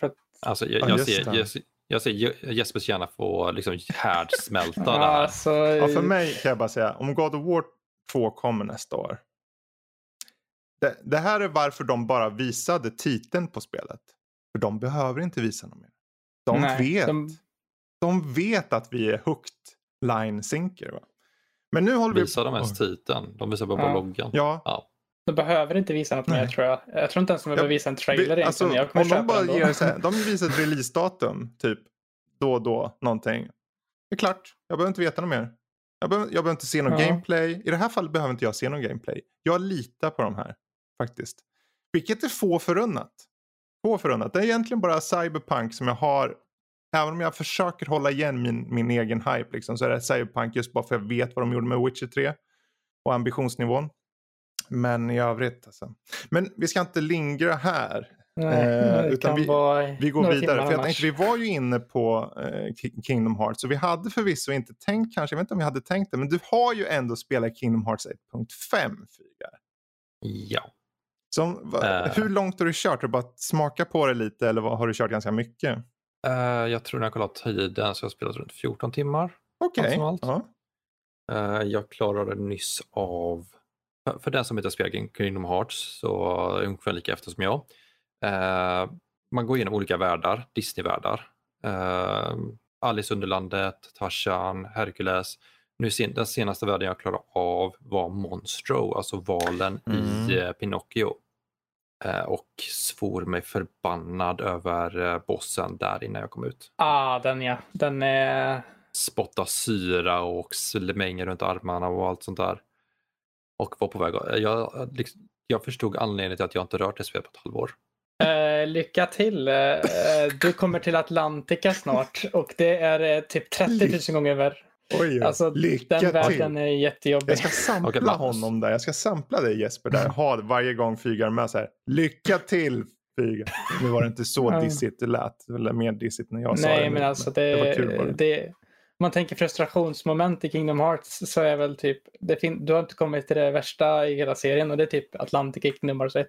För att, Alltså, jag, Ja, jag, ser, jag, ser- jag ser Je- Jespers hjärna få liksom härdsmälta där. alltså, Ja, för mig kan jag bara säga, om God of War 2 kommer nästa år. Det, det här är varför de bara visade titeln på spelet. För de behöver inte visa något mer. De Nej, vet. de- De... vet att vi är hooked line sinker. Va? Men nu håller vi Visar de ens titeln? De visar bara på Ja. loggan. Ja, Ja. De behöver inte visa något mer Nej. tror jag. Jag tror inte ens de behöver visa en trailer Vi- egentligen. alltså, jag om de bara ger så här, de visar ett releasedatum, typ då och då, någonting. Det är klart, jag behöver inte veta något mer. Jag behöver, jag behöver inte se någon Ja. gameplay. I det här fallet behöver inte jag se någon gameplay. Jag litar på de här, faktiskt. Vilket är få förunnat. Få förunnat. Det är egentligen bara Cyberpunk som jag har, även om jag försöker hålla igen min, min egen hype, liksom, så är det Cyberpunk just bara för jag vet vad de gjorde med Witcher 3 och ambitionsnivån. Men i övrigt alltså. Men vi ska inte lingra här. Nej, Eh, utan vi- Vi går vidare. För jag tänkte, vi var ju inne på eh, Ki- Kingdom Hearts. Och vi hade förvisso inte tänkt kanske, jag vet inte om vi hade tänkt det. Men du har ju ändå spelat Kingdom Hearts 1.5 Fygar. Ja. Som, va, Eh. Hur långt har du kört? Har du bara smaka på det lite eller vad, har du kört ganska mycket? Eh, jag tror när jag kollat tiden så har jag spelat runt 14 timmar. Okej. Ja. Eh, jag klarade nyss av, för, den som inte spelar King- Kingdom Hearts så är ungefär lika efter som jag. Eh, man går igenom olika världar, Disney-världar. Eh, Alice Underlandet, Tarzan, Hercules. Nu sen, den senaste världen jag klarade av var Monstro, alltså valen Mm. i eh, Pinocchio. Eh, och svor mig förbannad över eh, bossen där innan jag kom ut. Ah, den ja. Den är... spotta syra och slänger runt armarna och allt sånt där. Och var på väg. Jag, jag förstod anledningen till att jag inte rört det spelet på ett halvår. Eh, lycka till. Eh, eh, du kommer till Atlantica snart och det är eh, typ 30 000 gånger värre. Oj, Alltså, lycka den världen till. är jättejobbig. Jag ska sampla Magnus. honom där. Jag ska sampla dig Jesper där. Ha varje gång Fygar med så här. Lycka till Fygar. Nu var det inte så dissigt det lät. Eller mer dissigt när jag sa det. Nej, men alltså det, det var kul det, man tänker frustrationsmoment i Kingdom Hearts så är väl typ, det fin- du har inte kommit till det värsta i hela serien och det är typ Atlantic Kingdom Hearts 1.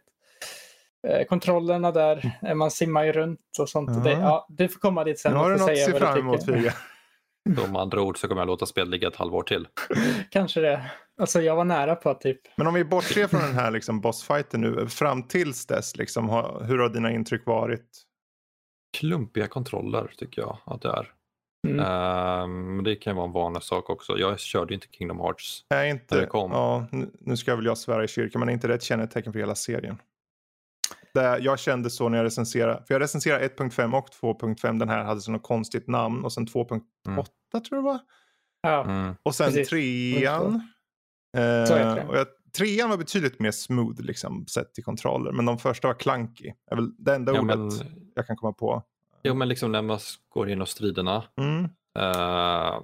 Eh, kontrollerna där, eh, man simmar ju runt och sånt. Ja. Det, ja, du får komma dit sen Nu har du något att säga se fram emot med andra ord så kommer jag låta spelet ligga ett halvår till. Kanske det. Alltså jag var nära på att typ, Men om vi bortser från den här liksom, bossfighten nu. Fram tills dess, liksom, hur har dina intryck varit? Klumpiga kontroller tycker jag att det är. Mm, Ehm, Men det kan ju vara en vanlig sak också. Jag körde ju inte Kingdom Hearts. När inte, det kom. ja, nu, ska väl jag svära i kyrkan, men är inte det ett kännetecken för hela serien? Det, jag kände så när jag recenserade. För jag recenserade 1.5 och 2.5. Den här hade så något konstigt namn. Och sen 2.8 Mm. tror jag det var. ja. Mm. Och sen Precis. trean. Så Eh, det. och jag, trean var betydligt mer smooth liksom, sett till kontroller. Men de första var clunky. Är väl det enda Ja, ordet men, jag kan komma på. Jo, men liksom när man går in och striderna. Mm. eh,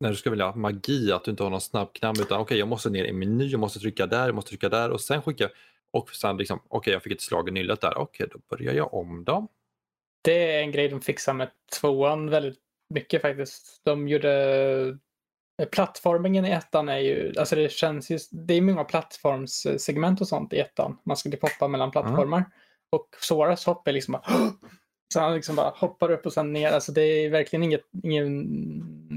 när du ska vilja magi, att du inte har någon snabb knapp utan okej, jag måste ner i meny, jag måste trycka där, jag måste trycka där och sen skicka och sen liksom, okej, jag fick ett slag i nyllet där, okej, då börjar jag om då. Det är en grej de fixar med tvåan väldigt mycket faktiskt. De gjorde... Plattformingen i ettan är ju, alltså det känns ju, det är många plattformssegment och sånt i ettan. Man skulle poppa mellan plattformar. Och Soras hopp är liksom bara, så han liksom bara hoppar upp och sen ner. Alltså det är verkligen inget, ingen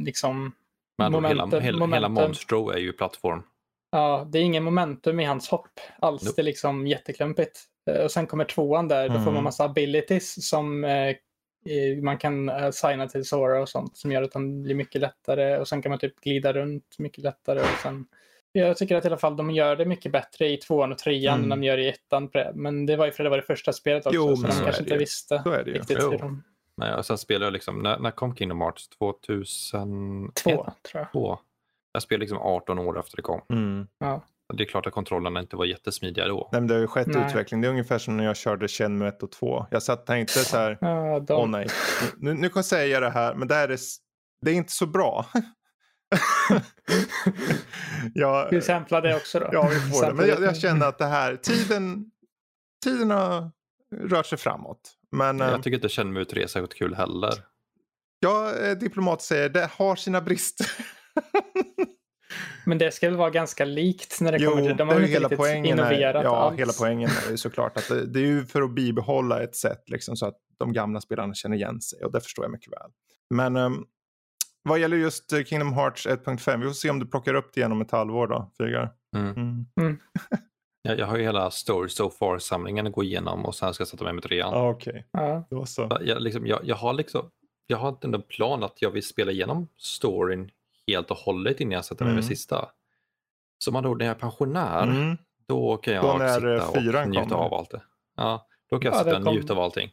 liksom, Men hela, Momentum- hela, hela momentum. Monstro är ju plattform. ja, det är ingen momentum i hans hopp alls. Nope. Det är liksom jätteklumpigt. Eh, Och sen kommer tvåan där, då får Mm. man massa abilities som eh, man kan eh, signa till Sora och sånt som gör att den blir mycket lättare och sen kan man typ glida runt mycket lättare och sen jag tycker att i alla fall de gör det mycket bättre i tvåan och trean Mm. än de gör i ettan. Men det var ju för det var det första spelet också, Jo, så men de så kanske inte ju. visste Så är det ju. riktigt Jo. hur de... Men jag, sen spelar jag liksom, när, när kom Kingdom Hearts? 2001? Två, tror jag. Två. Jag spelade liksom 18 år efter det kom. Mm. Det är klart att kontrollerna inte var jättesmidiga då. Nej, men det har ju skett Nej. utveckling. Det är ungefär som när jag körde Shenmue 1 och 2. Jag satt och tänkte så här. Ja, de... Åh nej, nu, nu kan jag säga det här, men det här är, det är inte så bra. ja, Vi samplar det också då. ja, vi får det. Men jag, jag känner att det här, tiden, tiden har rört sig framåt. Men eh, Jag tycker inte Shenmue 3 är särskilt kul heller. jag eh, diplomat säger det har sina brister. Men det ska väl vara ganska likt när det Jo, kommer till... De det har är ju inte hela poängen. Är, innoverat ja, alls. hela poängen är ju såklart att det, det är ju för att bibehålla ett sätt liksom, så att de gamla spelarna känner igen sig och det förstår jag mycket väl. Men ehm, vad gäller just eh, Kingdom Hearts 1.5, vi får se om du plockar upp det igen om ett halvår då, Fygar. Mm. Mm. Jag, jag har ju hela Story So Far-samlingen att gå igenom och sen ska jag sätta mig med trean. Ja, Okej, Ja. då så. Jag, liksom, jag, jag har liksom, jag har inte en plan att jag vill spela igenom storyn helt och hållet innan jag sätter mig med Mm. sista. Så man då när jag är pensionär, Mm. då kan jag Då när, sitta eh, och njuta kommer. av allt det. Ja, då kan jag Ja, sitta och kom- njuta av allting.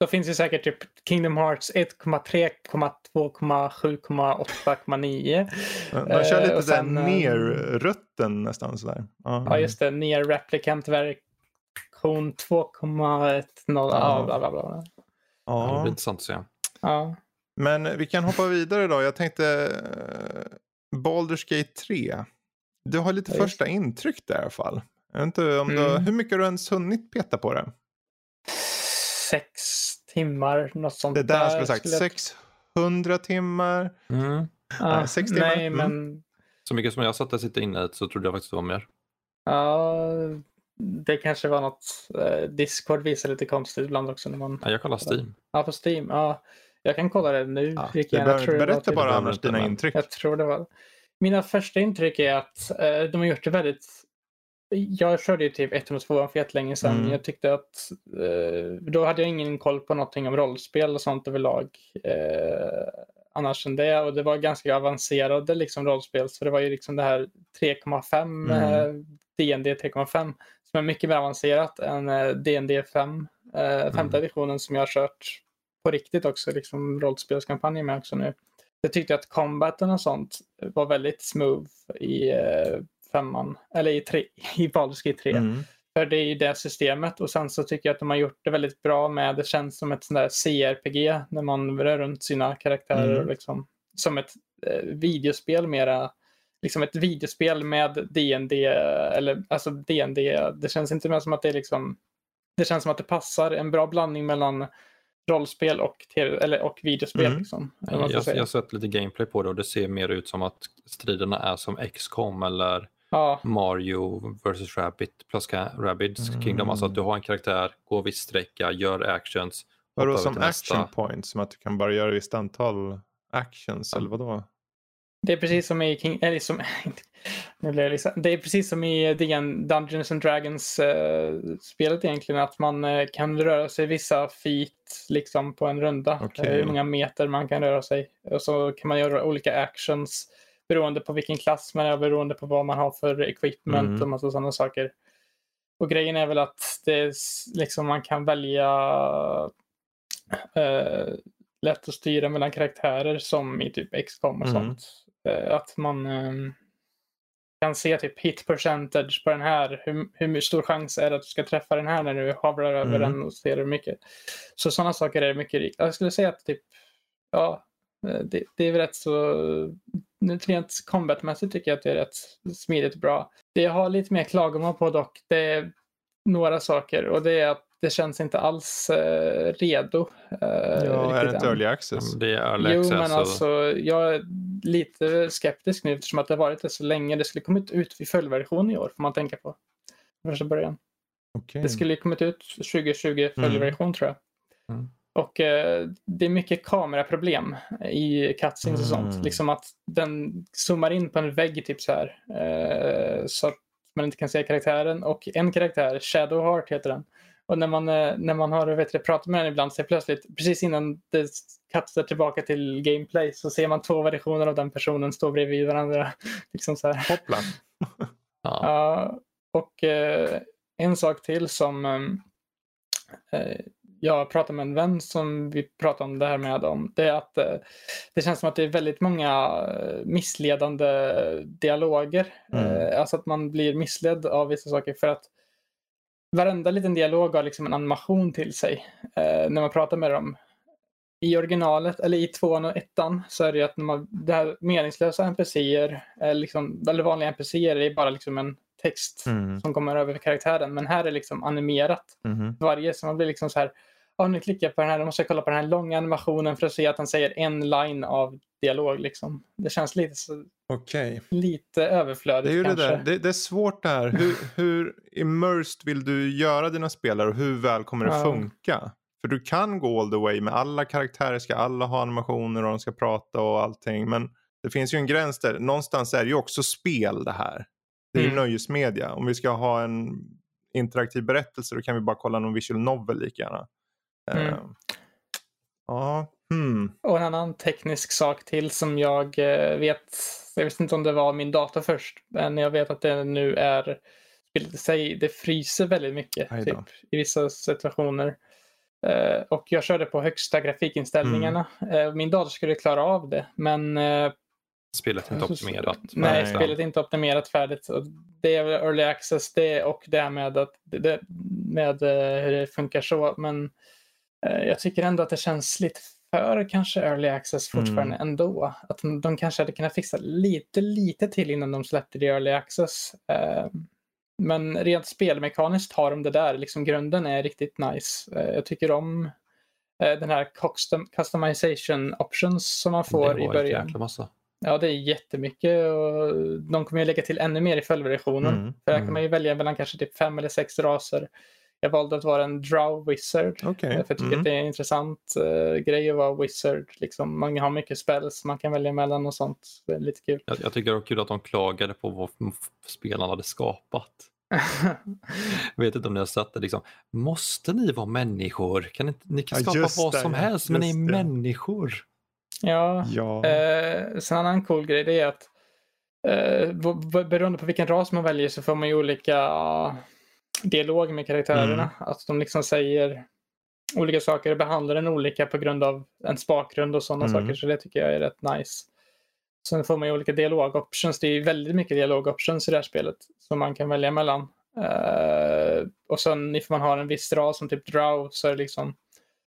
Då finns det säkert typ Kingdom Hearts 1,3,2,7,8,9. De, de kör Eh, lite och sen, den eh, ner-rutten nästan sådär. Ja. Ja, just det. Near Replicant version 2,10. Ja, bla, bla, bla. Ja. Det Ja. blir intressant att se. Ja. Men vi kan hoppa vidare då. Jag tänkte uh, Baldur's Gate 3. Du har lite Ja, första intryck där i alla fall. Jag vet inte om du, Mm. hur mycket har du ens hunnit peta på det? Sex timmar, något sånt Det där skulle jag sagt. jag- 600 timmar. Mm. Ja, Nej, sex timmar. Nej, Mm. men Så mycket som jag satt och sitta inne så trodde jag faktiskt det var mer. ja, det kanske var något. Eh, Discord visar lite konstigt ibland också. När man, Ja, jag kollar Steam. ja, på Steam. Ja, jag kan kolla det nu. Ja, det var berätta bara annars dina intryck. Jag tror det var. Mina första intryck är att eh, de har gjort det väldigt... Jag körde ju typ 102 för jättelänge sedan. Mm. Jag tyckte att eh, då hade jag ingen koll på någonting om rollspel och sånt överlag. Eh, annars än det. Och det var ganska avancerade liksom, rollspel. Så det var ju liksom det här 3,5 eh, D&D 3,5 som är mycket mer avancerat än eh, D&D 5. Eh, femte Mm. editionen som jag har kört på riktigt också, liksom rollspelskampanjer med också nu. Jag tyckte att combaten och sånt var väldigt smooth i eh, femman, eller i, tre, i Baldur's Gate 3. Mm. För det är ju det systemet och sen så tycker jag att de har gjort det väldigt bra med, det känns som ett sånt där CRPG när man rör runt sina karaktärer Mm. liksom, som ett eh, videospel mera, liksom ett videospel med D&D eller alltså D&D, det känns inte mer som att det är liksom, det känns som att det passar en bra blandning mellan rollspel och, TV, eller, och videospel. Mm. Liksom, Jag, jag har sett lite gameplay på det och det ser mer ut som att striderna är som XCOM eller Ja, Mario vs Rabbit plus Rabbids Mm. Kingdom. Alltså att du har en karaktär, går viss sträcka, gör actions. Vadå som action points? Som att du kan bara göra ett visst antal actions Ja. eller vadå? Det är precis som i King, eller som, nu blir jag liksom, det är precis som i DN, Dungeons and Dragons eh, spelet egentligen att man eh, kan röra sig vissa feet liksom på en runda. Eh, hur många meter man kan röra sig. Och så kan man göra olika actions beroende på vilken klass man är, beroende på vad man har för equipment Mm. och massa sådana saker. Och grejen är väl att det är liksom man kan välja eh, lätt att styra mellan karaktärer som i typ XCOM och Mm. sånt. Eh, att man ehm, kan se typ hit percentage på den här. Hur, hur stor chans är det att du ska träffa den här när du havrar över Mm. den och ser hur mycket. Så sådana saker är mycket. Jag skulle säga att typ, ja, eh, det, det är väl rätt så, rent combatmässigt tycker jag att det är rätt smidigt och bra. Det jag har lite mer klagomål på dock, det är några saker och det är att det känns inte alls eh, redo. eh, Ja, är det inte early access? Det är early Jo, access. men och- alltså jag är lite skeptisk nu eftersom att det har varit det så länge. Det skulle kommit ut vid följdversion i år får man tänka på. Första början. Okej. Det skulle ju kommit ut 2020 följdversion tror jag. Mm. Och eh, det är mycket kameraproblem i cutscenes och sånt. Mm. Liksom att den zoomar in på en vägg typ så här. Eh, så att man inte kan se karaktären. Och en karaktär, Shadowheart heter den. Och när man, eh, när man har vet du, pratat med den ibland så är plötsligt, precis innan det kastar tillbaka till gameplay så ser man två versioner av den personen stå bredvid varandra. liksom så här. Hoppla. ja. Ja, och eh, en sak till som eh, eh, jag pratade med en vän som vi pratade om det här med om. Det är att eh, det känns som att det är väldigt många eh, missledande dialoger. Mm. Eh, alltså att man blir missledd av vissa saker för att varenda liten dialog har liksom en animation till sig när man pratar med dem. I originalet, eller i tvåan och ettan, så är det ju att när man, det här meningslösa NPCer, liksom, eller vanliga NPCer, är bara liksom en text Mm. som kommer över karaktären. Men här är liksom animerat. Mhm. Varje, så man blir liksom så här, ja nu klickar jag på den här, nu måste jag kolla på den här långa animationen för att se att han säger en line av dialog liksom. Det känns lite, så, Okej. lite Det överflödigt är det kanske. där. Det, det är svårt det här. Hur, hur immersed vill du göra dina spelare och hur väl kommer det funka? För du kan gå all the way med alla karaktärer ska alla ha animationer och de ska prata och allting. Men det finns ju en gräns där. Någonstans är det ju också spel det här. Det är Mm. nöjesmedia. Om vi ska ha en interaktiv berättelse då kan vi bara kolla någon visual novel lika gärna. Mm. Ja, hmm. Och en annan teknisk sak till som jag eh, vet, jag visste inte om det var min dator först, men jag vet att det nu är spelet i sig, det fryser väldigt mycket typ, i vissa situationer. Eh, och jag körde på högsta grafikinställningarna. Eh, min dator skulle klara av det, men Spelet är inte optimerat. Nej, Nej. spelet är inte optimerat färdigt. Och det är väl early access det och det här med, att, det, med eh, hur det funkar så. Men eh, jag tycker ändå att det känns lite för kanske early access fortfarande Mm. ändå. Att de, de kanske hade kunnat fixa lite, lite till innan de släppte det i early access. Eh, men rent spelmekaniskt har de det där. Liksom grunden är riktigt nice. Jag tycker om den här custom, customization options som man får det i början. Ja, det är jättemycket och de kommer ju lägga till ännu mer i följdversionen. Mm, För här mm. kan man ju välja mellan kanske typ fem eller sex raser. Jag valde att vara en drow wizard. Okej. För jag tycker Mm. att det är en intressant uh, grej att vara wizard. Liksom, man har mycket spells man kan välja mellan och sånt. Det är lite kul. Jag, jag tycker det var kul att de klagade på vad spelarna hade skapat. Jag vet inte om ni har sett det. Liksom. Måste ni vara människor? Kan inte, ni kan Ja, skapa just vad det, som ja. helst, men ni är det. ja, människor. Ja. Eh, sen en annan cool grej det är att eh, beroende på vilken ras man väljer så får man ju olika dialog med karaktärerna. Mm. Att de liksom säger olika saker och behandlar den olika på grund av ens bakgrund och sådana Mm. saker. Så det tycker jag är rätt nice. Sen får man ju olika dialogoptions. Det är ju väldigt mycket dialogoptions i det här spelet som man kan välja mellan. Eh, och sen ifall man har en viss ras som typ drow så är det liksom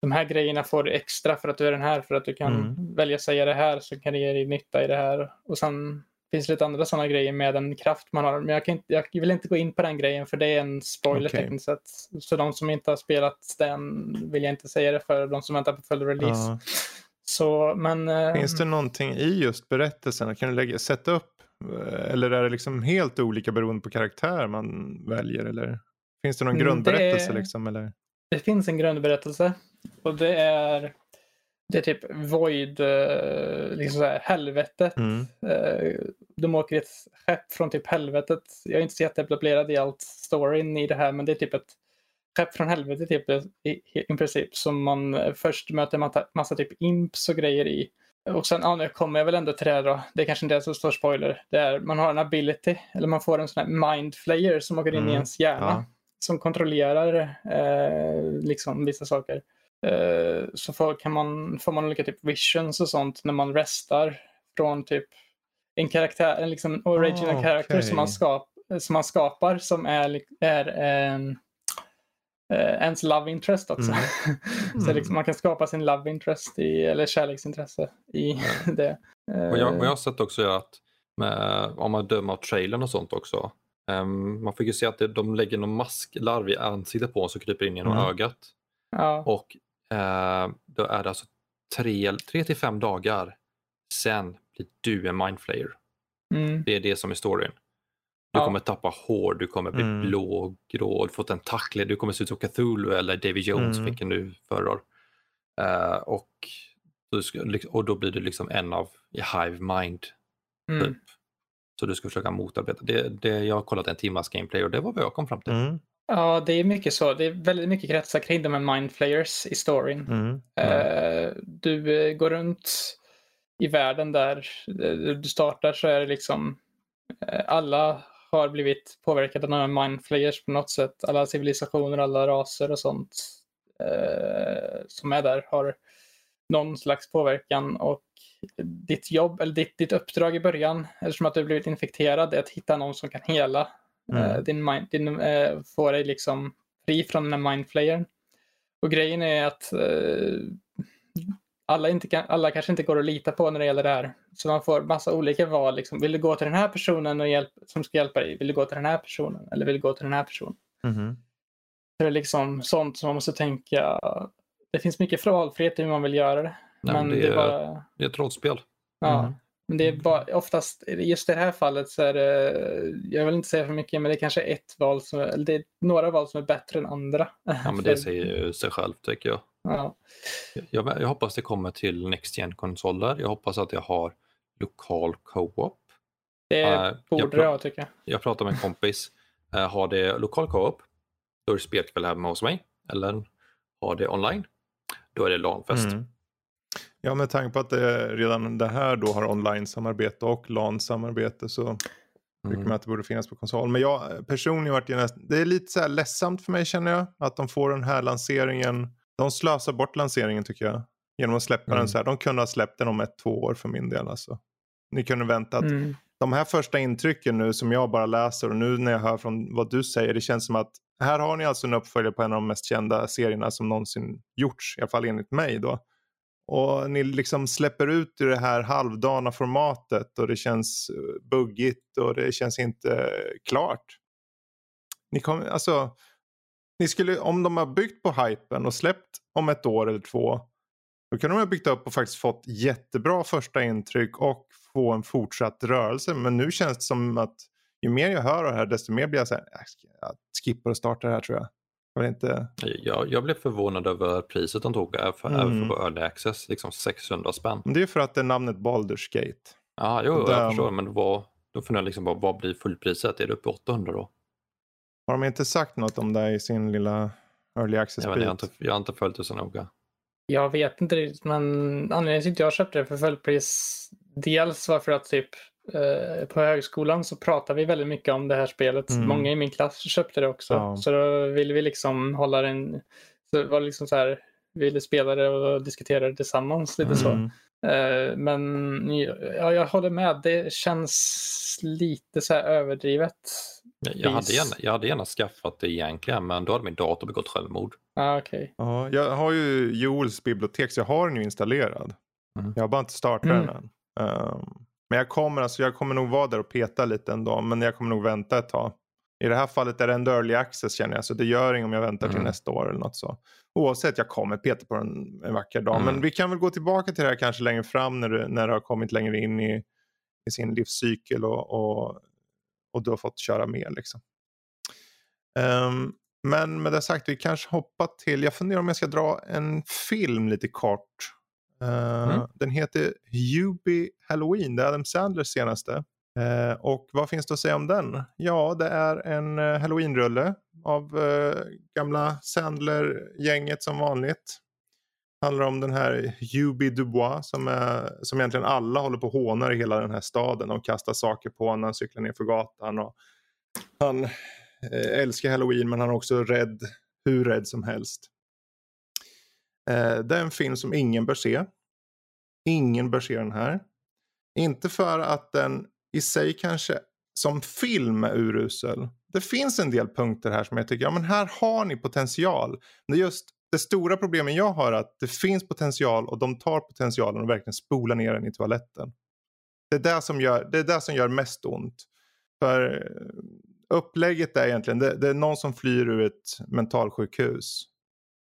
de här grejerna får du extra för att du är den här för att du kan Mm. välja att säga det här så kan det ge dig nytta i det här. Och sen finns det lite andra sådana grejer med den kraft man har. Men jag, kan inte, jag vill inte gå in på den grejen för det är en spoiler Okej. tekniskt sett. Så de som inte har spelat den vill jag inte säga det för. De som väntar på full release. Ja. Så, men, eh, Finns det någonting i just berättelsen? Kan du lägga, sätta upp? eh, Eller är det liksom helt olika beroende på karaktär man väljer? Eller finns det någon Mm, grundberättelse? det- Liksom, eller? Det finns en grundberättelse och det är det är typ Void, eh, liksom så här, helvetet. Mm. Eh, De åker i ett skepp från typ helvetet. Jag är inte så jätteetablerad i allt storyn i det här men det är typ ett skepp från helvetet typ, i, i, i princip som man eh, först möter massa, massa typ imps och grejer i. Och sen, ja nu kommer jag väl ändå till det här då. Det är kanske inte är så stor spoiler. Det är, man har en ability, eller man får en sån här mind flayer som åker in i Mm, ens hjärna. ja. Som kontrollerar eh, liksom vissa saker. Eh, så får, kan man, får man olika typ visions och sånt när man restar från typ en karaktär, en liksom original Ah, character som man, skap, som man skapar som är, är en, eh, ens love interest också. Mm. så liksom man kan skapa sin love interest i, eller kärleksintresse i det. Och jag, och jag Eh, har sett också att med, om man dömer av trailern och sånt också. ehm, man fick ju se att det, de lägger någon masklarv i ansiktet på oss och kryper in genom Mm. ögat. ja. Och då är det alltså tre, tre till fem dagar sen blir du en mindflayer. Mm. Det är det som är storyn. Du Ja. kommer tappa hår, du kommer bli Mm. blå, grå, du får tentakler, du kommer se ut som Cthulhu eller Davy Jones, Mm. vilken du föredrar. Eh, och, du ska, och då blir du liksom en av i Hive Mind. Mm. Typ. Så du ska försöka motarbeta. Det, det, jag har kollat en timmas gameplay och det var vad jag kom fram till. Mm. ja, det är mycket så. Det är väldigt mycket kretsar kring de här mindflayers i storyn. Mm. Eh, du eh, går runt i världen där eh, du startar så är det liksom alla har blivit påverkade av de här mindflayers på något sätt. Alla civilisationer, alla raser och sånt som är där har någon slags påverkan och ditt jobb eller ditt, ditt uppdrag i början eftersom att du blivit infekterad är att hitta någon som kan hela Mm. eh, din mind, din, eh, få dig liksom fri från den här mindflayern. Och grejen är att eh, alla, inte kan, alla kanske inte går att lita på när det gäller det här. Så man får massa olika val. Liksom. Vill du gå till den här personen och hjälp, som ska hjälpa dig? Vill du gå till den här personen? Eller vill du gå till den här personen? Mhm. Så det är liksom sånt som man måste tänka. Det finns mycket valfrihet i hur man vill göra det. Nej, men det, det, är är, bara... det är ett rollspel. Ja. Mm. Men det är bara, oftast, just i det här fallet så är det, jag vill inte säga för mycket, men det är kanske ett val som, eller det är några val som är bättre än andra. Ja, men det säger ju sig själv tycker jag. Ja. jag. Jag hoppas det kommer till Next gen konsoler Jag hoppas att jag har lokal co-op. Det Eh, jag borde det ha tycker jag. Jag pratade med en kompis. Eh, har det lokal co-op, då är det spelkväll hemma hos mig. Eller har det online, då är det LAN-fest. Mm. Ja, med tanke på att det redan det här då har online-samarbete och LAN-samarbete så Tycker Mm. man att det borde finnas på konsol. Men jag eh, personligen varit det är lite så här ledsamt för mig känner jag. Att de får den här lanseringen, de slösar bort lanseringen tycker jag. Genom att släppa Mm. den så här. De kunde ha släppt den om ett, två år för min del alltså. Ni kunde väntat. Mm. De här första intrycken nu som jag bara läser och nu när jag hör från vad du säger. Det känns som att här har ni alltså en uppföljare på en av de mest kända serierna som någonsin gjorts. I alla fall enligt mig då. Och ni liksom släpper ut i det här halvdana formatet och det känns eh, buggigt och det känns inte eh, klart. Ni kommer, alltså, ni skulle, om de har byggt på hypen och släppt om ett år eller två. Då kan de ha byggt upp och faktiskt fått jättebra första intryck och få en fortsatt rörelse. Men nu känns det som att ju mer jag hör av det här desto mer blir jag så här, äh, jag skippar och startar det här tror jag. Jag vill inte, Jag, jag blev förvånad över priset de tog även för, Mm. även för Early Access, liksom 600 spänn. Men det är för att det är namnet Baldur's Gate. Ja, jo, Där- jag förstår, men vad, då funderar jag liksom bara, vad blir fullpriset? Är det uppe i 800 då? Har de inte sagt något om det i sin lilla early access Jag, vet, jag, har inte, jag har inte följt det så noga. Jag vet inte riktigt, men anledningen till att jag köpte det för fullpris dels var för att typ eh, på högskolan så pratar vi väldigt mycket om det här spelet. Mm. Många i min klass köpte det också. Ja. Så då ville vi liksom hålla den, så det var liksom så här, vi ville spela det och diskutera det tillsammans lite så. Mm. Eh, men ja, jag håller med, det känns lite så här överdrivet. Jag, hade gärna, jag hade gärna skaffat det egentligen, men då hade min dator begått självmord. Ah, okej. Ja, jag har ju Joels bibliotek så jag har den ju installerad. Mm. Jag har bara inte startat Mm. den än. Ehm, men jag kommer, alltså, jag kommer nog vara där och peta lite ändå. Men jag kommer nog vänta ett tag. I det här fallet är det ändå early access känner jag. Så det gör inget om jag väntar till Mm. nästa år eller något så. Oavsett, jag kommer peta på den en vacker dag. Mm. Men vi kan väl gå tillbaka till det här kanske längre fram när du, när du har kommit längre in i, i sin livscykel och, och, och du har fått köra med. Liksom. Ehm, men med det sagt, vi kanske hoppar till, jag funderar om jag ska dra en film lite kort. Eh, Mm. Den heter Hubie Halloween, det är Adam Sandlers senaste. Eh, och vad finns det att säga om den? Ja, det är en uh, Halloween-rulle av gamla Sandler-gänget som vanligt. Handlar om den här Hubie Dubois som, är, som egentligen alla håller på och hånar i hela den här staden. De kastar saker på honom när han cyklar ner för gatan. Och han älskar Halloween men han är också rädd, hur rädd som helst. Eh, det är en film som ingen bör se. Ingen bör se den här. Inte för att den i sig kanske som film är urusel. Det finns en del punkter här som jag tycker, ja men här har ni potential. Men det är just det stora problemet jag har är att det finns potential och de tar potentialen och verkligen spolar ner den i toaletten. Det är det som gör, det är det som gör mest ont. För eh, upplägget är egentligen, det, det är någon som flyr ur ett mentalsjukhus.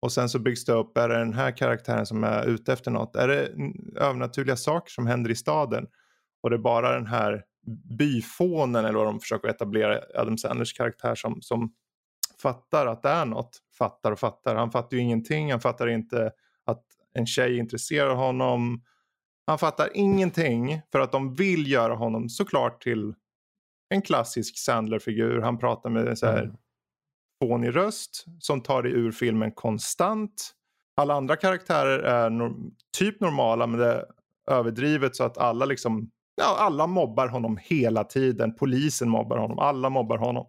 Och sen så byggs det upp, är det den här karaktären som är ute efter något? Är det övernaturliga saker som händer i staden? Och det är bara den här byfånen eller vad de försöker etablera Adam Sanders karaktär som, som fattar att det är något. Fattar och fattar. Han fattar ju ingenting. Han fattar inte att en tjej intresserar honom. Han fattar ingenting för att de vill göra honom såklart till en klassisk Sandler-figur. Han pratar med en så här Mm fånig röst som tar dig ur filmen konstant. Alla andra karaktärer är norm typ normala men det är överdrivet så att alla liksom Ja, alla mobbar honom hela tiden. Polisen mobbar honom. Alla mobbar honom.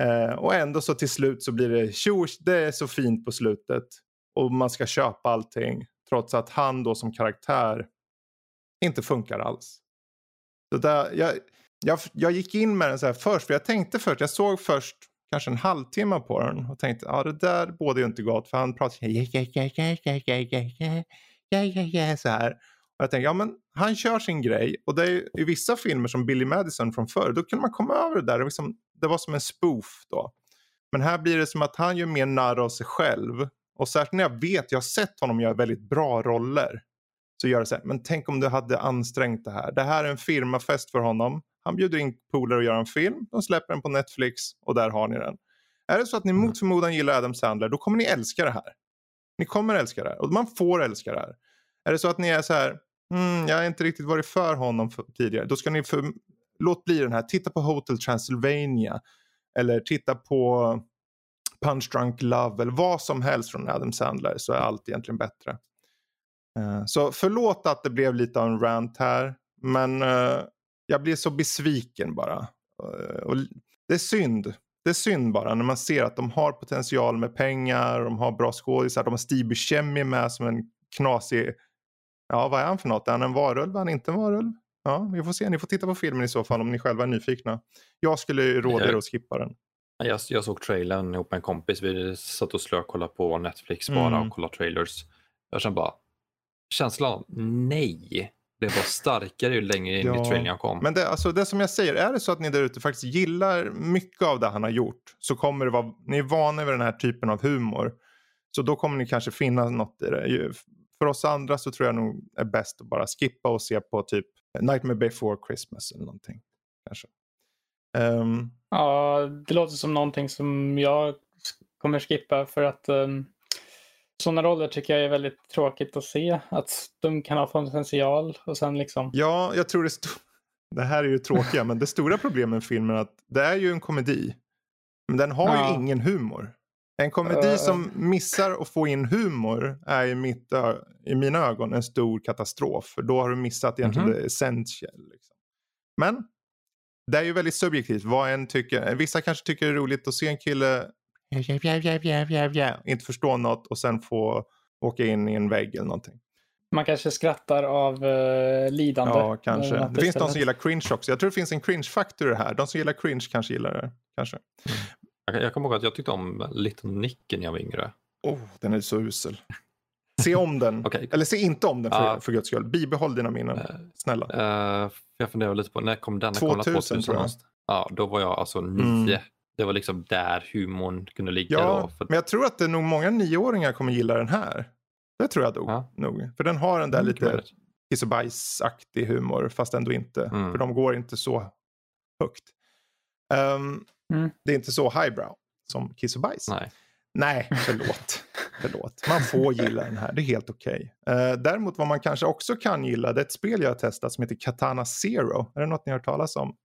Eh, och ändå så till slut så blir det tjo, det är så fint på slutet. Och man ska köpa allting. Trots att han då som karaktär inte funkar alls. Så där, jag, jag, jag gick in med den så här först. För jag tänkte först, jag såg först kanske en halvtimme på den. Och tänkte, ja det där bådar ju inte gott. För han pratar ja, ja, ja, ja, ja, ja, ja, ja, ja, ja, så här. Och jag tänkte, ja men han kör sin grej. Och det är i vissa filmer som Billy Madison från förr, då kunde man komma över det där. Det var, liksom, det var som en spoof då. Men här blir det som att han gör mer narr av sig själv. Och särskilt när jag vet, jag har sett honom göra väldigt bra roller. Så gör det så här, men tänk om du hade ansträngt det här. Det här är en firmafest för honom. Han bjuder in polare och gör en film. De släpper den på Netflix och där har ni den. Är det så att ni mot förmodan gillar Adam Sandler, då kommer ni älska det här. Ni kommer älska det här. Och man får älska det här. Är det så att ni är så här, mm, jag har inte riktigt varit för honom för, tidigare. Då ska ni för, låt bli den här, titta på Hotel Transylvania. Eller titta på Punch Drunk Love eller vad som helst från Adam Sandler så är allt egentligen bättre. Eh, Så förlåt att det blev lite av en rant här. Men eh, jag blir så besviken bara. Eh, Och det är synd. Det är synd bara när man ser att de har potential med pengar, de har bra skådisar, de har Steve Buscemi med som en knasig, ja vad är han för något? Är han en varulv? Är han inte en varulv? Ja, vi får se. Ni får titta på filmen i så fall om ni själva är nyfikna. Jag skulle råda er att skippa den. Jag, jag såg trailern ihop med en kompis. Vi satt och slökollade på Netflix bara Mm. och kollade trailers. Jag kände bara, känslan nej blev bara starkare ju längre in Ja, i trailern jag kom. Men det, alltså det som jag säger, är det så att ni där ute faktiskt gillar mycket av det han har gjort så kommer det vara, ni är vana vid den här typen av humor. Så då kommer ni kanske finna något i det. För oss andra så tror jag nog är bäst att bara skippa och se på typ Nightmare Before Christmas eller någonting. Kanske. Ehm, Ja, det låter som någonting som jag kommer skippa för att um, sådana roller tycker jag är väldigt tråkigt att se. Att de kan ha potential och sen liksom. ja, jag tror det, det här är ju tråkiga, men det stora problemet med filmen är att det är ju en komedi. Men den har Ja. ju ingen humor. En komedi Eh. som missar att få in humor är i, mitt, i mina ögon en stor katastrof. För då har du missat egentligen Mhm. det essential. Liksom. Men det är ju väldigt subjektivt. Vad en tycker. Vissa kanske tycker det är roligt att se en kille inte förstå något och sen få åka in i en vägg eller någonting. Man kanske skrattar av uh, lidande. Ja, kanske. Det finns de som gillar cringe också. Jag tror det finns en cringe-faktor i det här. De som gillar cringe kanske gillar det. Kanske. Jag, jag kommer ihåg att jag tyckte om Little Nicky när jag var yngre. Oh, den är så usel. Se om den. Okej. Eller se inte om den för, Ja. för guds skull. Bibehåll dina minnen. Eh, Snälla. Eh, jag funderar lite på, när kom den? När kom den? 2000 tror jag. Ja, då var jag alltså nio. Mm. Det var liksom där humorn kunde ligga. Ja, då, för, men jag tror att det är nog många nioåringar kommer gilla den här. Det tror jag nog. Ja. nog. För den har den där Mm, lite kiss och bajsaktig humor fast ändå inte. Mm. För de går inte så högt. Ehm, Mm. Det är inte så highbrow som kiss och bajs. Nej. Nej, förlåt. förlåt. Man får gilla den här, det är helt okej. Eh, däremot vad man kanske också kan gilla, det är ett spel jag har testat som heter Katana Zero. Är det något ni har hört talas om?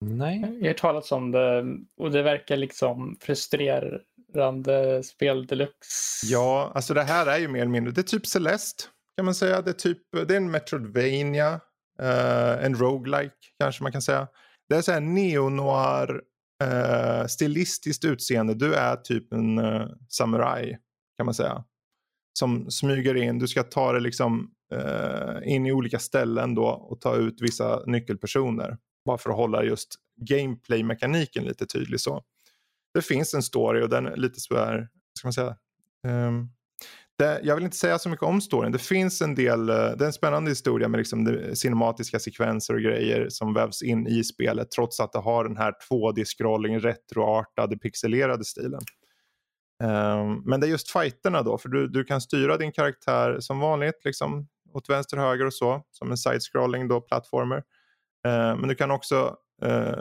Nej. Jag har talas om det och det verkar liksom frustrerande spel deluxe. Ja, alltså det här är ju mer eller mindre, det är typ Celeste kan man säga. Det är, typ, det är en Metroidvania, eh, en roguelike kanske man kan säga. Det är så här neo-noir, eh, stilistiskt utseende. Du är typ en eh, samuraj kan man säga. Som smyger in, du ska ta det liksom eh, in i olika ställen då och ta ut vissa nyckelpersoner. Bara för att hålla just gameplay-mekaniken lite tydlig så. Det finns en story och den är lite så här, ska man säga, um, det, jag vill inte säga så mycket om storyn. Det finns en del, eh, det är en spännande historia med liksom cinematiska sekvenser och grejer som vävs in i spelet trots att det har den här 2D-scrolling, retroartade, pixelerade stilen. Um, men det är just fighterna då, för du, du kan styra din karaktär som vanligt, liksom åt vänster, höger och så, som en side-scrolling då, plattformer. Eh, men du kan också eh,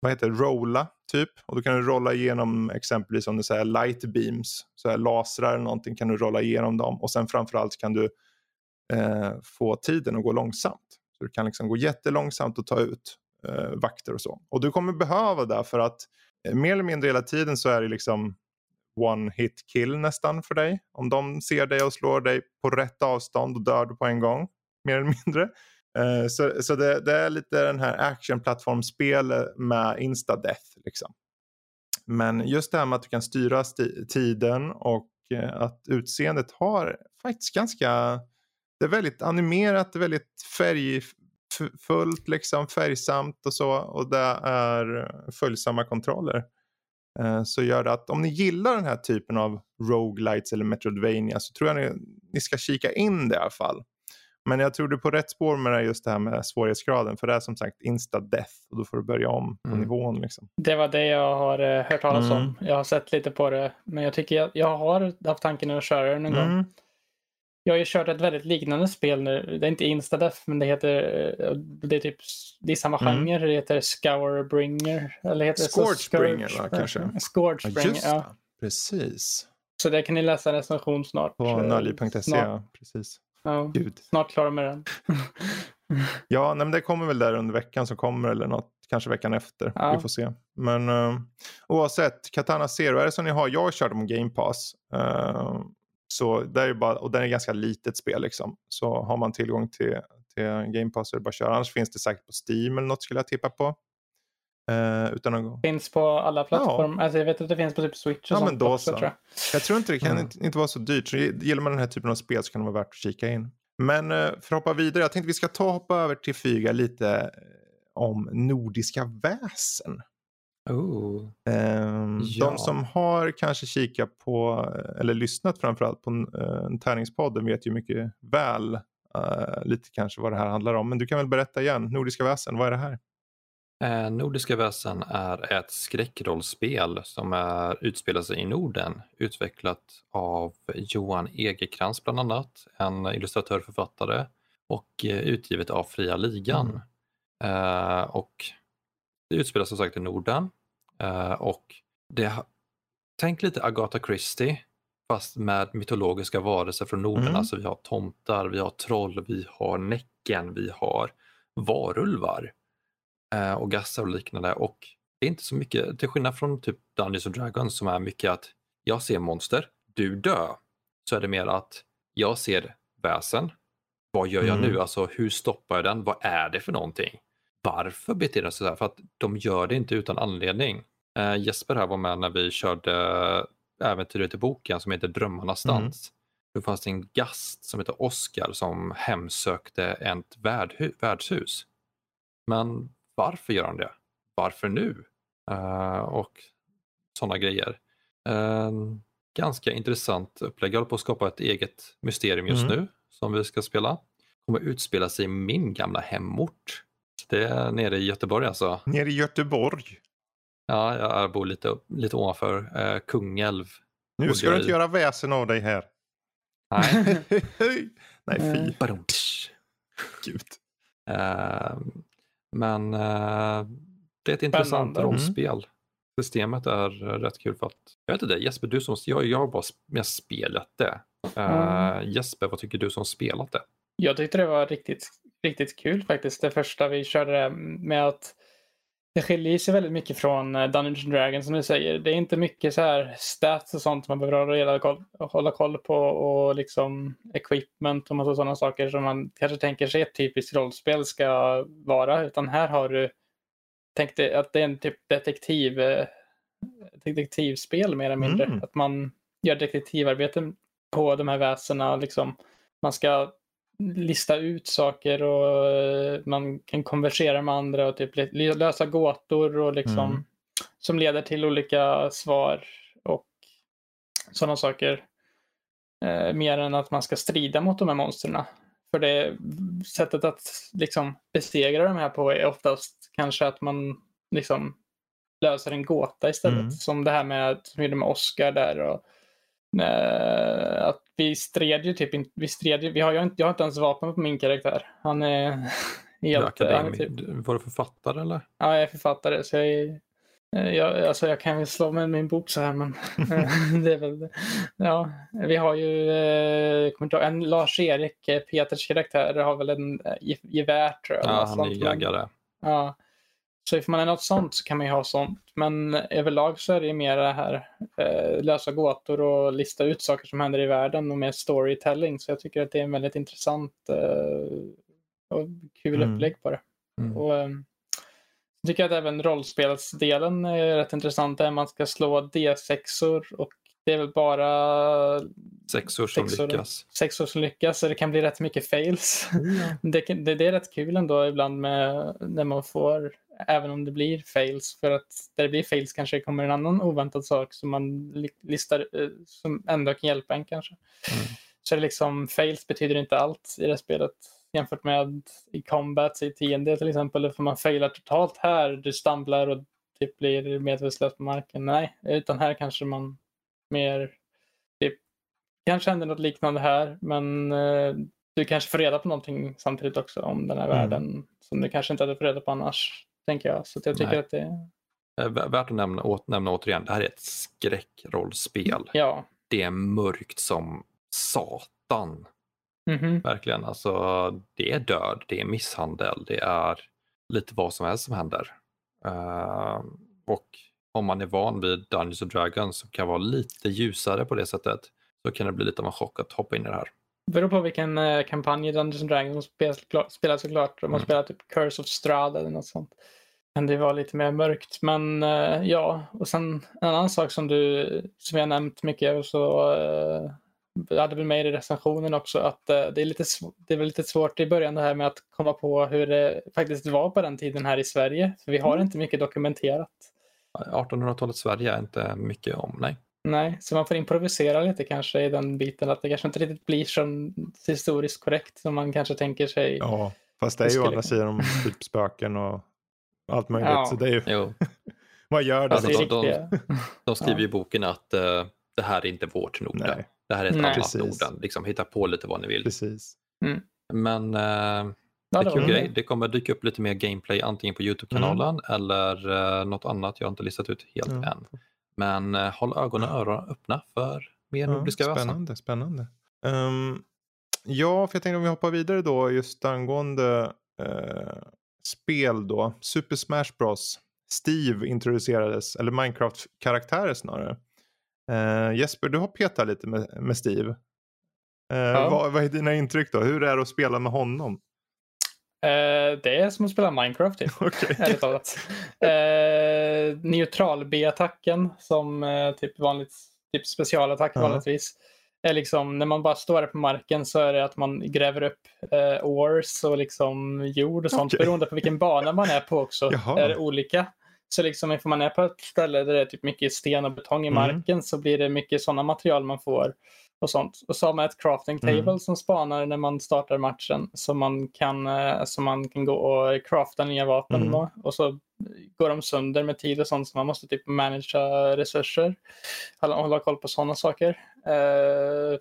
vad heter det, rolla typ. Och då kan du rolla igenom exempelvis om du säger light beams, så här lasrar eller någonting kan du rolla igenom dem. Och sen framförallt kan du eh, få tiden att gå långsamt. Så du kan liksom gå jättelångsamt och ta ut eh, vakter och så. Och du kommer behöva det för att eh, mer eller mindre hela tiden så är det liksom one hit kill nästan för dig. Om de ser dig och slår dig på rätt avstånd och dör du på en gång. Mer eller mindre. Eh, så, så det, det är lite den här actionplattformsspel eh, med insta-death. Liksom. Men just det här med att du kan styra sti- tiden och eh, att utseendet har faktiskt ganska... Det är väldigt animerat, det är väldigt färgfullt, liksom, färgsamt och så. Och det är följsamma kontroller. Eh, Så gör det att om ni gillar den här typen av roguelites eller metroidvania så tror jag ni, ni ska kika in det i alla fall. Men jag tror du är på rätt spår med det just det här med svårighetsgraden. För det är som sagt insta-death och då får du börja om på Mm. nivån. Liksom. Det var det jag har eh, hört talas Mm. om. Jag har sett lite på det. Men jag tycker jag, jag har haft tanken att köra någon gång. Mm. Jag har ju kört ett väldigt liknande spel nu. Det är inte Instadeath men det heter, eh, det är typ, det är samma Mm. genre. Det heter Scourbringer. Eller heter? Scourgebringer, va, Scourge- kanske? Ja, Ja, Scourgebringer, just ja. det. Precis. Så det kan ni läsa en recension snart. På Eh, nördliv.se. Snart, Ja, precis. Ja, Gud. snart klar med den. Ja, nej, men det kommer väl där under veckan som kommer eller något. Kanske veckan efter. Ja. Vi får se. Men uh, oavsett, Katana Zero, är det som ni har? Jag har kört dem Game Pass. Eh, så det är bara, och den är ganska litet spel liksom. Så har man tillgång till, till Game Pass är det bara att köra. Annars finns det säkert på Steam eller något skulle jag tippa på. Eh, utan att... Finns på alla plattformar. Alltså jag vet att det finns på typ Switch och Ja, men sånt då också så. tror jag. Jag tror inte det kan Mm. inte, inte vara så dyrt. Så gillar man den här typen av spel så kan det vara värt att kika in. Men eh, för att hoppa vidare, jag tänkte vi ska ta hoppa över till Fyga lite eh, om nordiska väsen. Oh. Ehm, Ja. De som har kanske kikat på, eller lyssnat framförallt på en, eh, en tärningspodden vet ju mycket väl eh, lite kanske vad det här handlar om. Men du kan väl berätta igen, Nordiska väsen, vad är det här? Eh, Nordiska väsen är ett skräckrollspel som är, utspelar sig i Norden, utvecklat av Johan Egerkrans bland annat, en illustratör författare och eh, utgivet av Fria Ligan. Eh, och det utspelar som sagt i Norden eh, och det, tänk lite Agatha Christie fast med mytologiska varelser från Norden. Mm. Alltså vi har tomtar, vi har troll, vi har Näcken, vi har varulvar eh, och gassar och liknande. Och det är inte så mycket, till skillnad från typ Dungeons and Dragons som är mycket att jag ser monster, du dö. Så är det mer att jag ser väsen. Vad gör jag Mm. nu? Alltså hur stoppar jag den? Vad är det för någonting? Varför beter den sig så här? För att de gör det inte utan anledning. Eh, Jesper här var med när vi körde äventyret i boken som heter Drömmarnas Mm. dans. Då fanns det en gast som heter Oscar som hemsökte ett värdshus. Men varför gör han det? Varför nu? Eh, och sådana grejer. Eh, ganska intressant upplägg. Jag håller på att skapa ett eget mysterium just Mm. nu som vi ska spela. kommer utspela sig i min gamla hemort. Det är nere i Göteborg alltså. Nere i Göteborg. Ja, jag bor lite, lite ovanför eh, Kungälv. Nu ska du inte göra väsen av dig här. Nej, Nej, fy. Badum, tsch. Gud. Eh, men eh, det är ett intressant. Mm. rollspel. Systemet är eh, rätt kul för att, jag vet inte, Jesper, du som, jag, jag bara mest spelat det. Eh, Mm. Jesper, vad tycker du som spelat det? Jag tyckte det var riktigt, riktigt kul faktiskt. Det första vi körde det med att det skiljer sig väldigt mycket från eh, Dungeons and Dragons som du säger. Det är inte mycket så här stats och sånt man behöver hålla koll, hålla koll på och liksom equipment och massa sådana saker som man kanske tänker sig ett typiskt rollspel ska vara. Utan här har du tänk dig att det är en typ detektiv, eh, detektivspel mer eller mindre. Mm. Att man gör detektivarbete på de här väsena. Liksom. Man ska lista ut saker och eh, man kan konversera med andra och typ lösa gåtor och liksom Mm. som leder till olika svar och sådana saker. Eh, mer än att man ska strida mot de här monstren. För det sättet att liksom besegra de här på är oftast kanske att man liksom löser en gåta istället. Mm. Som det här med, som gjorde med Oscar där. Och, eh, att vi stred ju typ inte, vi stred ju, vi har ju inte, jag har inte ens vapen på min karaktär. Han är helt, han är typ, Var du författare eller? ja, jag är författare så jag är, eh, jag, alltså jag kan väl slå med min bok så här men eh, det är väl, ja, vi har ju, eh, inte ihåg, en Lars-Erik, eh, Peters karaktär, har väl en eh, ge- gevär tror jag. Ja, han är jägare. Ja. Så ifall man är något sånt så kan man ju ha sånt. Men överlag så är det ju mer det här eh, lösa gåtor och lista ut saker som händer i världen och mer storytelling. Så jag tycker att det är en väldigt intressant eh, och kul Mm. upplägg på det. Mm. Och, eh, jag tycker att även rollspelsdelen är rätt intressant. Där man ska slå D6or och det är väl bara Sexor som Sexor, lyckas. sexor som lyckas så det kan bli rätt mycket fails. Det, kan- det, det är rätt kul ändå ibland med när man får, även om det blir fails, för att där det blir fails kanske kommer en annan oväntad sak som man li- listar, eh, som ändå kan hjälpa en kanske. Mm. Så det liksom, fails betyder inte allt i det här spelet jämfört med i combat i TND till exempel, får man failar totalt här, du stamblar och typ blir medvetslös på marken. Nej, utan här kanske man mer typ, kanske händer något liknande här, men eh, du kanske får reda på någonting samtidigt också om den här Mm. världen som du kanske inte hade fått reda på annars, tänker jag. Så jag tycker Nej. att det, Eh, vä- Värt att nämna, å, nämna återigen, det här är ett skräckrollspel. ja. Det är mörkt som satan. Mhm. Verkligen. Alltså, det är död, det är misshandel, det är lite vad som helst som händer. Eh, och om man är van vid Dungeons and Dragons som kan vara lite ljusare på det sättet så kan det bli lite av en chock att hoppa in i det här. beror på vilken eh, kampanj i Dungeons and Dragons de spelar, såklart- spelar såklart. Om man Mm. spelar typ Curse of Strahd eller något sånt. Men det var lite mer mörkt. Men eh, ja, och sen en annan sak som du, som jag nämnt mycket och så eh, jag hade väl med i recensionen också att eh, det, är lite, det är väl lite svårt i början det här med att komma på hur det faktiskt var på den tiden här i Sverige. För vi har Mm. inte mycket dokumenterat. 1800-talets Sverige är inte mycket om, nej. Nej, så man får improvisera lite kanske i den biten att det kanske inte riktigt blir som historiskt korrekt som man kanske tänker sig. Ja, fast det är ju å andra sidan om typ spöken och allt möjligt. Ja. Så det är ju, Jo, vad gör det? Alltså, Alltså, de- riktiga. de skriver Ja. i boken att eh, det här är inte vårt Norden. Nej, Det här är ett Nej. annat Precis. Norden. Liksom, hitta på lite vad ni vill. precis. Men eh, Ja, det är kul grej. det. Kommer dyka upp lite mer gameplay antingen på Youtube-kanalen eller eh, något annat jag har inte listat ut helt Ja. än. Men eh, håll ögonen och öronen öppna för mer nordiska Ja, väsen. spännande, spännande. Ehm, ja, för jag tänkte om vi hoppar vidare då just angående eh, spel då. Super Smash Bros. Steve introducerades, eller Minecraft-karaktärer snarare. Eh, Jesper, du har petat lite med, med Steve. Eh, vad, vad är dina intryck då? Hur är det att spela med honom? Eh, det är som att spela Minecraft typ. Okej. Ärligt talat. Neutral B-attacken som typ vanligt typ specialattack Ja. vanligtvis. Är liksom, när man bara står där på marken så är det att man gräver upp eh, ores och liksom jord och sånt. Okej. Beroende på vilken bana man är på också Jaha. är det olika. Så liksom ifall man är på ett ställe där det är typ mycket sten och betong i Mm. marken så blir det mycket sådana material man får. Och sånt. Och så har man ett crafting table Mm. som spanar när man startar matchen. Så man kan, eh, så man kan gå och crafta nya vapen. Mm. då. Och så går de sönder med tid och sånt. Så man måste typ managera resurser. Hålla, hålla koll på sådana saker. Eh,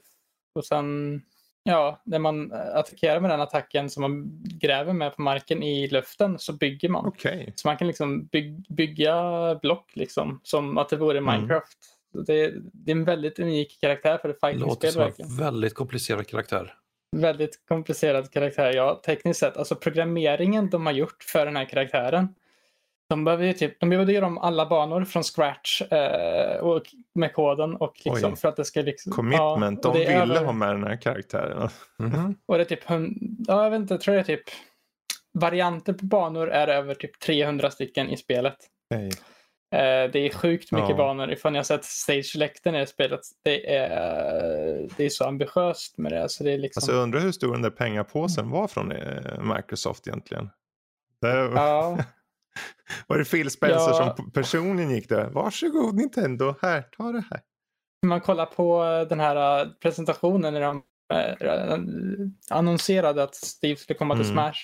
och sen, ja, när man attackerar med den attacken som man gräver med på marken i luften så bygger man. Okej. Så man kan liksom byg- bygga block liksom, som att det vore Mm. Minecraft. Så Det, det är en väldigt unik karaktär för ett Låter fighting-spel som en väldigt komplicerad karaktär. Väldigt komplicerad karaktär, ja, tekniskt sett. Alltså programmeringen de har gjort för den här karaktären. De behöver ju typ, de behöver göra om alla banor från scratch eh, och med koden och liksom Oj. för att det ska liksom... Commitment. ja, och De det ville över- ha med den här karaktären. Mhm. Och det är typ, ja, jag vet inte, jag tror det är typ varianter på banor är över typ 300 stycken i spelet. Okej. Eh, det är sjukt mycket Ja. banor. Ifall ni har sett stage-läkten i det spelet. Det är, det är så ambitiöst med det. Så det är liksom, Alltså jag undrar hur stor den där pengapåsen var från eh, Microsoft egentligen. Det ja, var det Phil Spencer Ja. som personen gick där? Varsågod Nintendo, här, ta det här. Om man kollar på den här eh, presentationen när de annonserade att Steve skulle komma till Mm. Smash.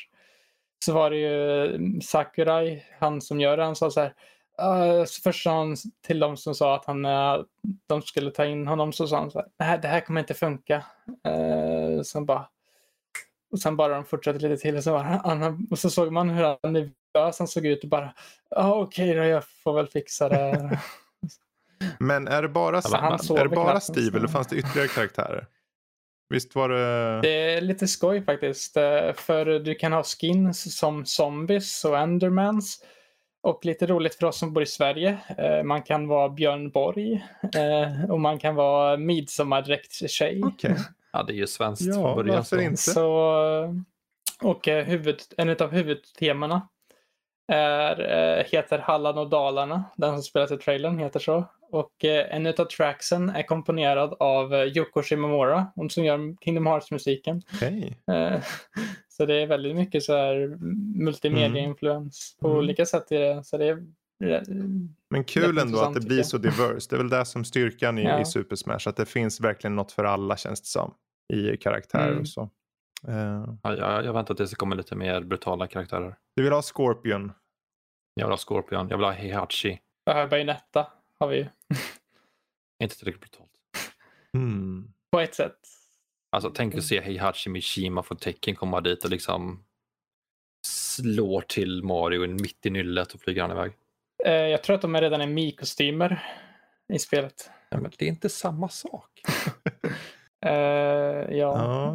Så var det ju Sakurai, han som gör det, han sa så här. Uh, först sa han till dem som sa att han, eh, de skulle ta in honom så sa han så här. Det här, det här kommer inte funka. Uh, sen bara, och sen bara de fortsatte lite till och så, var han, och så såg man hur han nervös han såg ut och bara ah, okej då, jag får väl fixa det. Men är det bara, men han är det bara Steve eller fanns det ytterligare karaktärer? Visst var det... Det är lite skoj faktiskt. För du kan ha skins som zombies och endermans. Och lite roligt för oss som bor i Sverige. eh, Man kan vara Björn Borg. eh, Och man kan vara midsommardräkt-tjej. Okej, Ja, det är ju svenskt Ja, från början. varför inte? Så, och eh, huvud, en av huvudtemana är, eh, heter Halland och Dalarna. Den som spelas i trailern heter så. Och eh, en av tracksen är komponerad av eh, Yoko Shimomura. Hon som gör Kingdom Hearts-musiken. okej. Eh, Så det är väldigt mycket så här multimedia-influens på Mm. olika sätt i det. Så det är, Men kul ändå att det blir jag. så diverse. Det är väl det som styrkan i, Ja. i Super Smash. Att det finns verkligen något för alla känns det som. I karaktärer Mm. och så. Eh, Ja, jag, jag väntar tills det kommer lite mer brutala karaktärer. du vill ha Scorpion? Jag vill ha Scorpion, jag vill ha Heihachi. uh, Bayonetta har vi ju Inte tillräckligt brutalt. Hmm. på ett sätt. Alltså tänk att se Heihachi Mishima från Tekken komma dit och liksom slår till Mario mitt i nyllet och flyger han iväg. Eh, Jag tror att de är redan är Mi-kostymer i spelet. Ja, men det är inte samma sak. Eh, ja.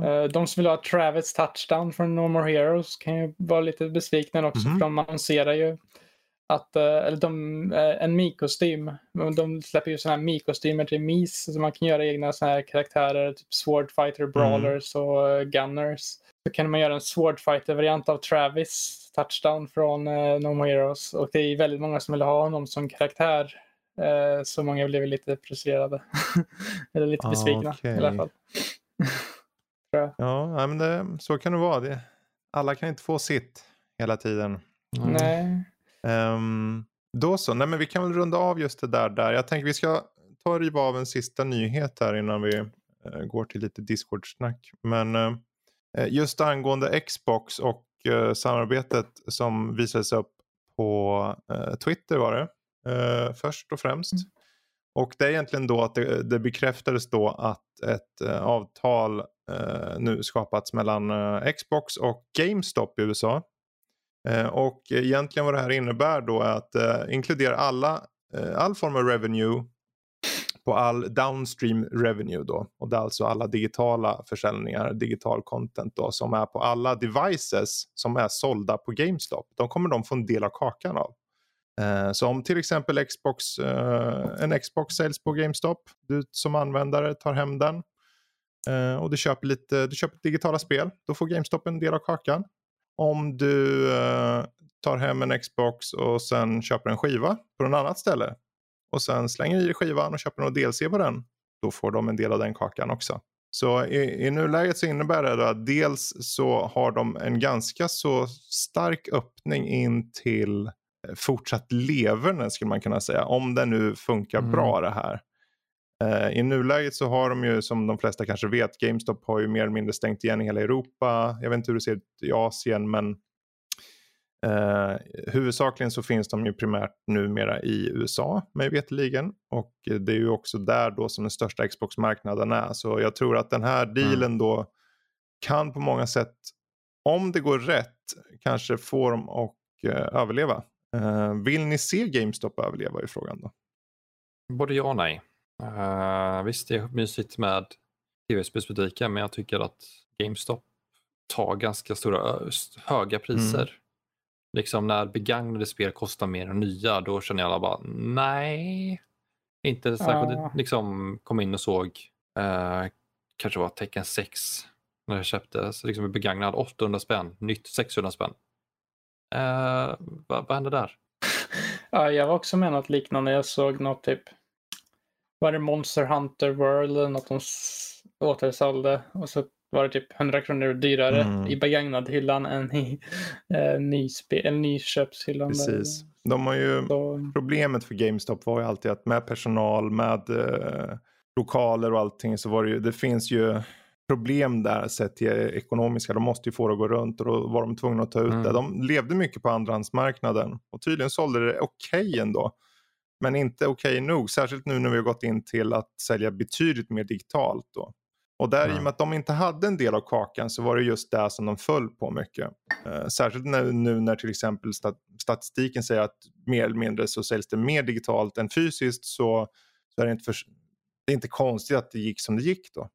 Ja. Eh, de som vill ha Travis touchdown från No More Heroes kan ju vara lite besvikna också Mhm. för de annonserar ju att, eh, eller de, eh, en Mi-kostym. De släpper ju sådana här Mi-kostymer till Mis så man kan göra egna sådana här karaktärer, typ Swordfighter, Brawlers och eh, Gunners. Så kan man göra en Swordfighter-variant av Travis, Touchdown från uh, No More Heroes. Och det är väldigt många som vill ha honom som karaktär. Uh, så många blev lite frustrerade. eller lite Ah, besvikna i alla fall. Ja, men det, så kan det vara. Det, alla kan inte få sitt hela tiden. Mm. Nej. Ehm, då så, nej men vi kan väl runda av just det där. där. Jag tänker vi ska ta och riva av en sista nyhet här innan vi eh, går till lite Discord-snack. Men eh, just angående Xbox och eh, samarbetet som visades upp på Twitter var det. först och främst. Mm. Och det är egentligen då att det, det bekräftades då att ett avtal nu skapats mellan Xbox och GameStop i USA. Eh, och egentligen vad det här innebär då är att eh, inkludera alla, eh, all form av revenue på all downstream revenue då. Och det är alltså alla digitala försäljningar, digital content då som är på alla devices som är sålda på GameStop. De kommer de få en del av kakan av. Eh, Så om till exempel Xbox, eh, en Xbox säljs på GameStop, du som användare tar hem den eh, och du köper, lite, du köper digitala spel, då får GameStop en del av kakan. Om du eh, tar hem en Xbox och sen köper en skiva på något annat ställe och sen slänger i skivan och köper något DLC på den, då får de en del av den kakan också. Så i, i nuläget så innebär det att dels så har de en ganska så stark öppning in till eh, fortsatt leverne skulle man kunna säga. Om det nu funkar Mm. bra det här. Eh, I nuläget så har de ju som de flesta kanske vet, GameStop har ju mer eller mindre stängt igen i hela Europa. Jag vet inte hur det ser ut i Asien men eh, huvudsakligen så finns de ju primärt numera i USA mig veterligen. Och det är ju också där då som den största Xbox-marknaden är. Så jag tror att den här dealen då kan på många sätt, om det går rätt, kanske få dem att eh, överleva. Eh, vill ni se GameStop överleva i frågan då? Både ja och nej. Uh, visst, det är mysigt med tv-spelsbutiker, men jag tycker att GameStop tar ganska stora, höga priser. Liksom när begagnade spel kostar mer än nya, då känner jag alla bara nej. Inte särskilt, Ja. liksom kom in och såg, uh, kanske var Tekken 6 när jag köpte, så liksom begagnad 800 spänn, nytt 600 spänn. Uh, vad, vad hände där? Ja, jag var också med något liknande. Jag såg något typ, var det Monster Hunter World eller något de återsålde och så var det typ 100 kronor dyrare Mm. i begagnad-hyllan än i eh, nyspe- eller nyköpshyllan. Precis. De har ju, Så, problemet för GameStop var ju alltid att med personal, med eh, lokaler och allting så var det ju, det finns ju problem där sett till ekonomiska. De måste ju få det att gå runt och då var de tvungna att ta ut Mm. det. De levde mycket på andrahandsmarknaden och tydligen sålde det okej ändå. Men inte okej nog, särskilt nu när vi har gått in till att sälja betydligt mer digitalt då. Och där i och Mm. med att de inte hade en del av kakan så var det just där som de föll på mycket. Eh, särskilt nu när till exempel stat, statistiken säger att mer eller mindre så säljs det mer digitalt än fysiskt så, så är det inte, för, det är inte konstigt att det gick som det gick då.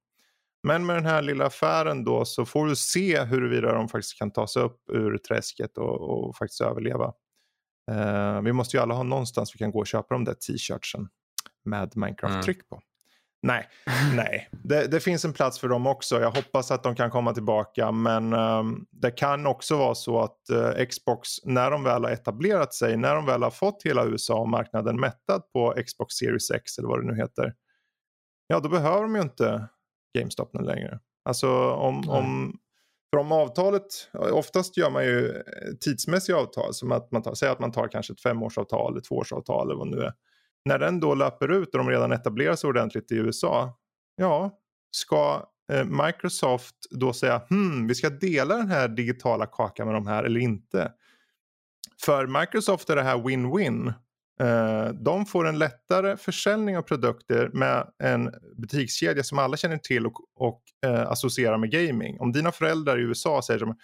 Men med den här lilla affären då så får vi se huruvida de faktiskt kan ta sig upp ur träsket och, och faktiskt överleva. Eh, vi måste ju alla ha någonstans vi kan gå och köpa de där t-shirtsen med Minecraft-tryck på. Nej, nej. Det, det finns en plats för dem också. Jag hoppas att de kan komma tillbaka. Men ehm, det kan också vara så att eh, Xbox, när de väl har etablerat sig, när de väl har fått hela USA och marknaden mättad på Xbox Series X eller vad det nu heter. Ja, då behöver de ju inte GameStop nu längre. Alltså om, Nej. om för om avtalet, oftast gör man ju eh, tidsmässiga avtal, som att man tar, säger att man tar kanske ett femårsavtal, eller tvåårsavtal eller vad det nu är. När den då löper ut och de redan etablerar sig ordentligt i USA, ja, ska eh, Microsoft då säga hmm, vi ska dela den här digitala kakan med de här eller inte? För Microsoft är det här win-win. Eh, de får en lättare försäljning av produkter med en butikskedja som alla känner till och, och eh, associerar med gaming. Om dina föräldrar i USA säger som,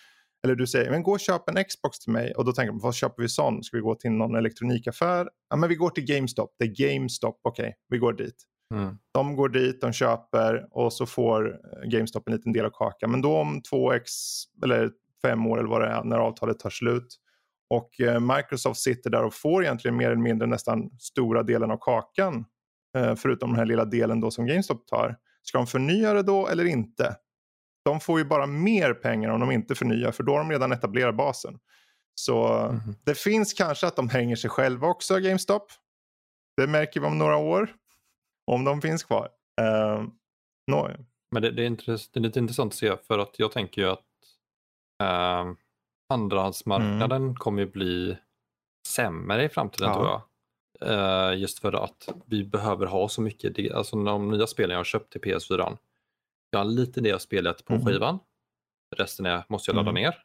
eller du säger, men gå och köp en Xbox till mig och då tänker de, vad köper vi sån? Ska vi gå till någon elektronikaffär? Ja, men vi går till GameStop. Det är GameStop, okej, vi går dit. Mm. De går dit, de köper och så får eh, GameStop en liten del av kakan. Men då om två x eller fem år eller vad det är när avtalet tar slut Och eh, Microsoft sitter där och får egentligen mer eller mindre nästan stora delen av kakan. Eh, förutom den här lilla delen då som GameStop tar. Ska de förnya det då eller inte? De får ju bara mer pengar om de inte förnyar för då har de redan etablerat basen. Så Mhm. det finns kanske att de hänger sig själva också, GameStop. Det märker vi om några år. Om de finns kvar. Uh, no. Men det, det, är intress- det är lite intressant att se för att jag tänker ju att uh, andrahandsmarknaden kommer ju bli sämre i framtiden Ja. tror jag. Eh, just för att vi behöver ha så mycket, alltså de nya spelen jag har köpt till PS4. Jag har lite det jag spelat på Mhm. skivan. Resten är, måste jag ladda Mm. ner.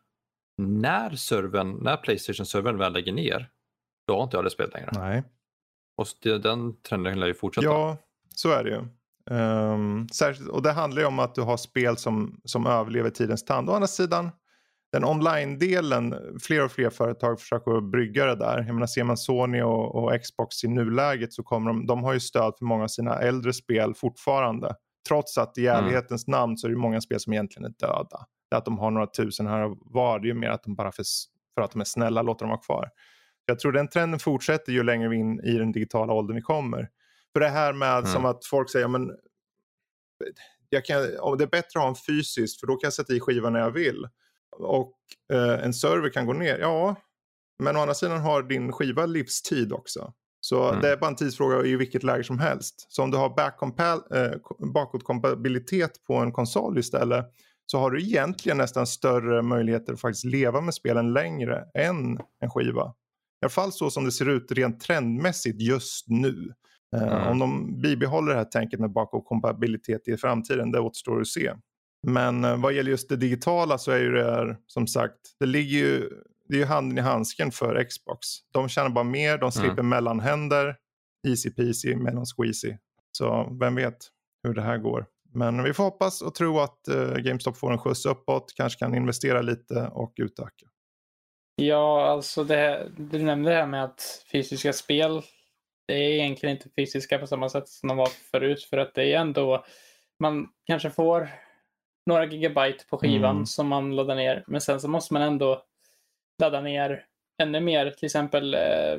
När servern, när Playstation-servern väl lägger ner, då har inte jag det spelet längre. Nej. Och det, den trenden lär ju fortsätta. Ja, så är det ju. Ehm, särskilt, och det handlar ju om att du har spel som, som överlever tidens tand. Å andra sidan, den online-delen, fler och fler företag försöker brygga det där. Jag menar, ser man Sony och, och Xbox i nuläget så kommer de, de har ju stöd för många av sina äldre spel fortfarande. Trots att i Mm. ärlighetens namn så är det många spel som egentligen är döda. Det Att de har några tusen här var, det är ju mer att de bara för, för att de är snälla låter dem vara kvar. Jag tror den trenden fortsätter ju längre vi in i den digitala åldern vi kommer. För det här med Mm. som att folk säger men jag kan, det är bättre att ha en fysiskt för då kan jag sätta i skivan när jag vill. Och eh, en server kan gå ner, ja. Men å andra sidan har din skiva livstid också. Så Mm. det är bara en tidsfråga i vilket läge som helst. Så om du har eh, bakåtkompatibilitet på en konsol istället så har du egentligen nästan större möjligheter att faktiskt leva med spelen längre än en skiva. I alla fall så som det ser ut rent trendmässigt just nu. Eh, Mm. Om de bibehåller det här tänket med bakåtkompatibilitet i framtiden, det återstår att se. Men eh, vad gäller just det digitala så är ju det här, som sagt, det ligger ju, det är ju handen i handsken för Xbox. De tjänar bara mer, de slipper mellanhänder, easy peasy, mellan squeezy. Så vem vet hur det här går. Men vi får hoppas och tro att eh, GameStop får en skjuts uppåt, kanske kan investera lite och utöka. Ja, alltså det, du nämnde det här med att fysiska spel, det är egentligen inte fysiska på samma sätt som de var förut. För att det är ändå, man kanske får några gigabyte på skivan Mm. som man laddar ner. Men sen så måste man ändå ladda ner ännu mer. Till exempel, eh,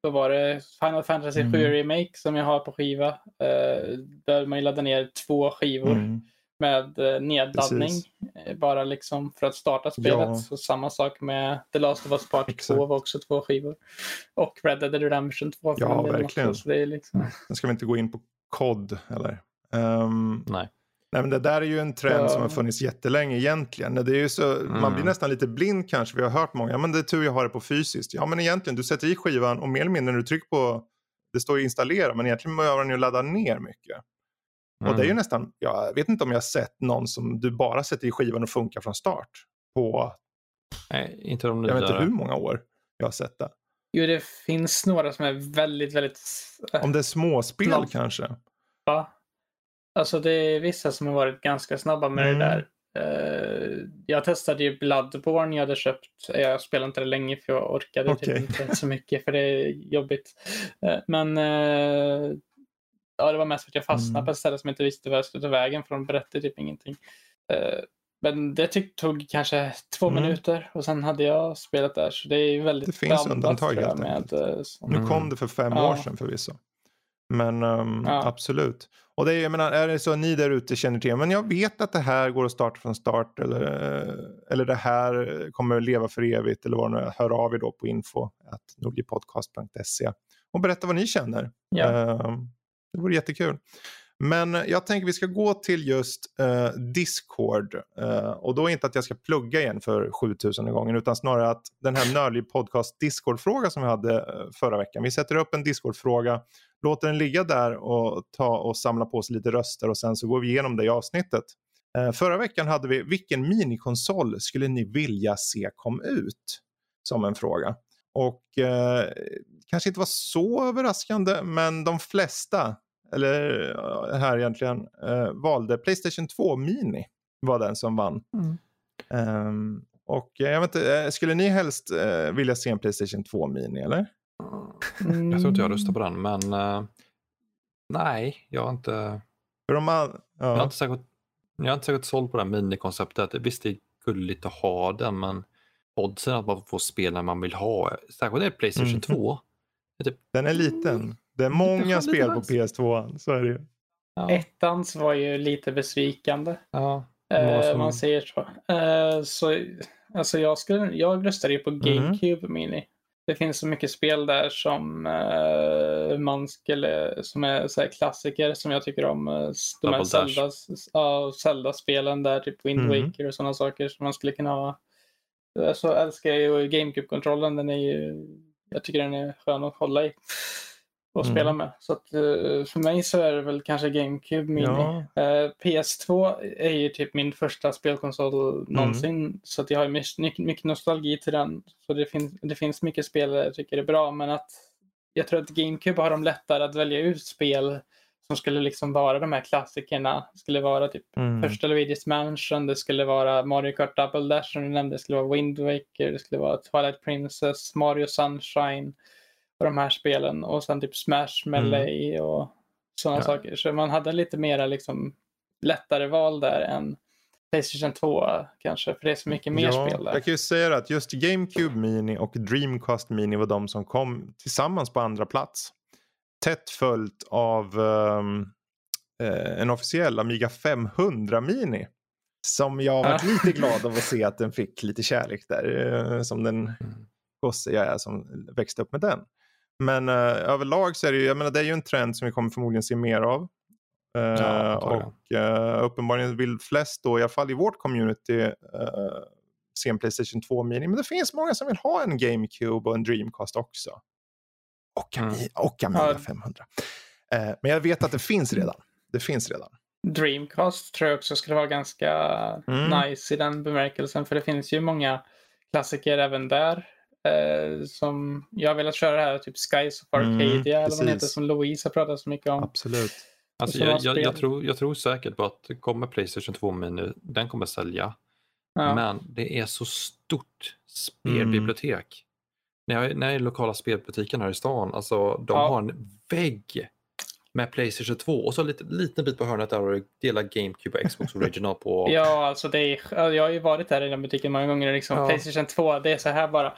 vad var det, Final Fantasy Mm. 7 Remake som jag har på skiva. Eh, där man ju laddar ner två skivor Mm. med eh, nedladdning. Precis. eh, Bara liksom för att starta spelet. Ja. Så samma sak med The Last of Us Part 2 Exakt. var också två skivor. Och Red Dead Redemption 2. för Ja, verkligen. Också, så det är liksom... Nu ska vi inte gå in på kod eller? Ehm, Nej. Nej, men det där är ju en trend Ja. som har funnits jättelänge egentligen. Det är ju så, Man blir Mm. nästan lite blind kanske. Vi har hört många, ja, men det är tur jag har det på fysiskt. Ja men egentligen, du sätter i skivan och mer eller mindre när du trycker på, det står ju installera, men egentligen behöver den ju ladda ner mycket. Och det är ju Mm. nästan, jag vet inte om jag har sett någon som du bara sätter i skivan och funkar från start. På, Nej, inte de jag vet inte hur många år jag har sett det. Jo, det finns några som är väldigt, väldigt Om det är småspel Bland- kanske. snabba. Alltså det är vissa som har varit ganska snabba med Mm. det där. Eh, jag testade ju Bloodborne jag hade köpt. Jag spelade inte det länge för jag orkade Okej. typ inte så mycket för det är jobbigt. Eh, men eh, ja, det var mest för att jag fastnade Mm. på ett ställe som jag inte visste vad jag skulle ta vägen för de berättade typ ingenting. Men det tyck, tog kanske två Mm. minuter och sen hade jag spelat där. Så det är väldigt Det finns undantag helt med, enkelt. sånt. Nu Mm. kom det för fem år sedan förvisso. Men Ja. absolut. Och det är, jag menar, är det så att ni där ute känner till, men jag vet att det här går att starta från start eller, eh, eller det här kommer att leva för evigt eller vad det nu är, hör av er då på info nordlypodcast.se och berätta vad ni känner. Ja. Ehm, det vore jättekul. Men jag tänker vi ska gå till just eh, Discord. Eh, och då inte att jag ska plugga igen för 7000 gången utan snarare att den här Nördliv podcast Discord-fråga som vi hade eh, förra veckan. Vi sätter upp en Discord-fråga, låter den ligga där och ta och samla på sig lite röster och sen så går vi igenom det i avsnittet. Eh, förra veckan hade vi vilken minikonsol skulle ni vilja se kom ut? Som en fråga. Och eh, kanske inte var så överraskande men de flesta eller ja, här egentligen, eh, valde Playstation 2 Mini var den som vann. Mm. Ehm, och eh, jag vet inte, eh, skulle ni helst eh, vilja se en Playstation 2 Mini eller? Jag tror inte jag röstar på den, men eh, nej, jag har inte, För de all, jag har ja, inte särskilt, jag har inte särskilt såld på det här minikonceptet. Visst, det är gulligt att ha den, men oddsen att man får spela när man vill ha. Särskilt när det är Playstation Mm. 2. Den är liten. Det är många spel på nice. PS2. Så är det ju. Ja. Ettans var ju lite besvikande. ja. Eh, som- man säger så. Eh, så alltså jag, skulle, jag röstade ju på Mm. GameCube Mini. Det finns så mycket spel där som eh, man skulle, som är så klassiker som jag tycker om. Eh, De här. Zelda, ja, Zelda-spelen där, typ Wind Mm. Waker och sådana saker som man skulle kunna ha. Eh, Så älskar jag ju GameCube-kontrollen. Den är ju, jag tycker den är skön att hålla i och Mm. spela med. Så att, eh, för mig så är det väl kanske GameCube Mini. Ja. Eh, PS2 är ju typ min första spelkonsol någonsin. Så att jag har mycket, mycket- mycket nostalgi till den. Så det, finns det finns mycket spel jag tycker är bra. Men att jag tror att GameCube har de lättare att välja ut spel som skulle liksom vara de här klassikerna. Det skulle vara typ Mm. första Luigi's Mansion, det skulle vara Mario Kart Double Dash som du nämnde, det skulle vara Wind Waker, det skulle vara Twilight Princess, Mario Sunshine och de här spelen. Och sen typ Smash Melee och sådana Ja. saker. Så man hade lite mera liksom lättare val där än Playstation 2 kanske, för det är så mycket mer ja, spel där. Jag kan ju säga att just GameCube Mini och Dreamcast Mini var de som kom tillsammans på andra plats. Tätt följt av eh, en officiell Amiga 500 Mini. Som jag varit Ja. lite glad av att se att den fick lite kärlek där. Eh, som den Mm. gosse jag är som växte upp med den. Men eh, överlag så är det ju, jag menar det är ju en trend som vi kommer förmodligen se mer av. Eh, antagligen. och uh, uppenbarligen vill flest då, i alla fall i vårt community, uh, se en Playstation 2 Mini. Men det finns många som vill ha en GameCube och en Dreamcast också. Och, Mm. Ami- och Amiga Ja. 500. Eh, men jag vet att det finns redan. Det finns redan. Dreamcast tror jag också skulle vara ganska Mm. nice i den bemärkelsen. För det finns ju många klassiker även där. Eh, som jag har velat köra det här, typ Skies of Mm, Arcadia eller vad den heter som Louise har pratat så mycket om. Absolut. Alltså, jag, jag, jag, tror, jag tror säkert på att kommer Playstation 2 Mini, den kommer sälja. Ja. Men det är så stort spelbibliotek. När, jag, när jag är i lokala spelbutiken här i stan, alltså de Ja. har en vägg med Playstation 2 och så en liten, liten bit på hörnet där och det delar GameCube och Xbox Original på. Ja, alltså det är, jag har ju varit där i den butiken många gånger. Liksom. Ja. Playstation 2, det är så här bara.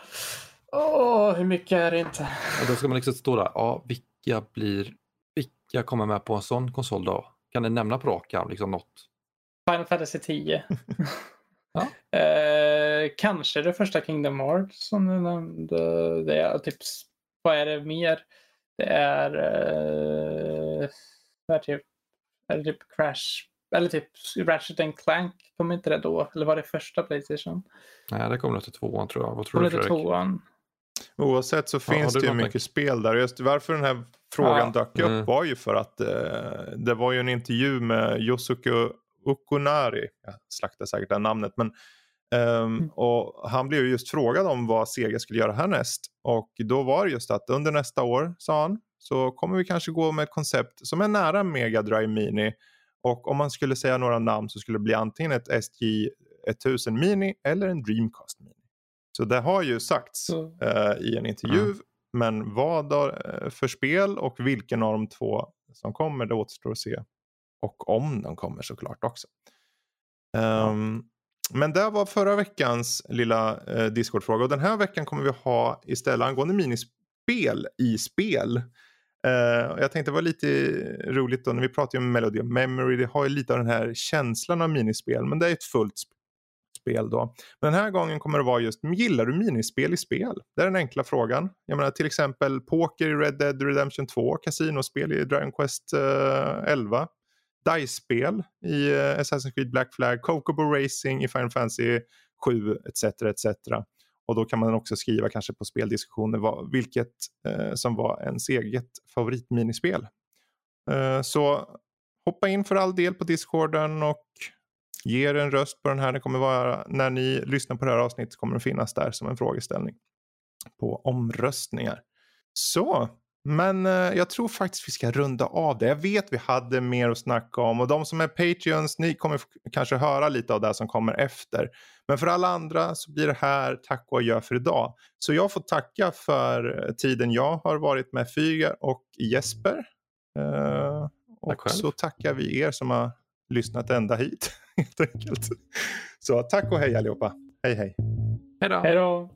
Åh, hur mycket är det inte? Och då ska man liksom stå där, ja vilka blir, vilka kommer med på en sån konsol då? Kan ni nämna på rak arm liksom något? Final Fantasy 10. Ja. eh, kanske det första Kingdom Hearts som du nämnde. Det är typ, vad är det mer? Det är, eh, är, typ, är det typ Crash, eller typ Ratchet and Clank. Kom inte det då? Eller var det första Playstation? Nej, det kommer nog till tvåan tror jag. Vad tror Kom du Fredrik? tvåan? Oavsett så Ja, finns du det ju mycket spel där. Just varför den här frågan Ja. dök upp Mm. var ju för att eh, det var ju en intervju med Yosuke Okunari. Jag slaktar säkert det namnet. Men, Mm. och han blev ju just frågad om vad Sega skulle göra härnäst. Och då var det just att under nästa år, sa han, så kommer vi kanske gå med ett koncept som är nära Mega Drive Mini. Och om man skulle säga några namn så skulle det bli antingen ett SG 1000 Mini eller en Dreamcast Mini. Så det har ju sagts eh, i en intervju. Mm. Men vad eh, för spel och vilken av de två som kommer det återstår att se. Och om de kommer såklart också. Ehm, men det var förra veckans lilla eh, Discord-fråga och den här veckan kommer vi ha istället angående minispel i spel. Eh, jag tänkte det var lite roligt då när vi pratar om Melody of Memory. Det har ju lite av den här känslan av minispel men det är ett fullt sp- spel då. Men den här gången kommer det vara just, gillar du minispel i spel? Det är den enkla frågan. Jag menar till exempel poker i Red Dead Redemption 2, kasinospel i Dragon Quest eh, 11, DICE-spel i eh, Assassin's Creed Black Flag, Cocobo Racing i Final Fantasy 7 etc. etc. Och då kan man också skriva kanske på speldiskussioner vad, vilket eh, som var ens eget favoritminispel. Eh, så hoppa in för all del på discorden och ge er en röst på den här. Det kommer vara, när ni lyssnar på det här avsnittet kommer den finnas där som en frågeställning på omröstningar. Så, men eh, jag tror faktiskt vi ska runda av det. Jag vet vi hade mer att snacka om och de som är Patreons, ni kommer kanske höra lite av det som kommer efter. Men för alla andra så blir det här tack och adjö för idag. Så jag får tacka för eh, tiden jag har varit med Fygar och Jesper. Eh, och så tackar vi er som har lyssnat ända hit helt enkelt. Så tack och hej allihopa. Hej hej. Hej då.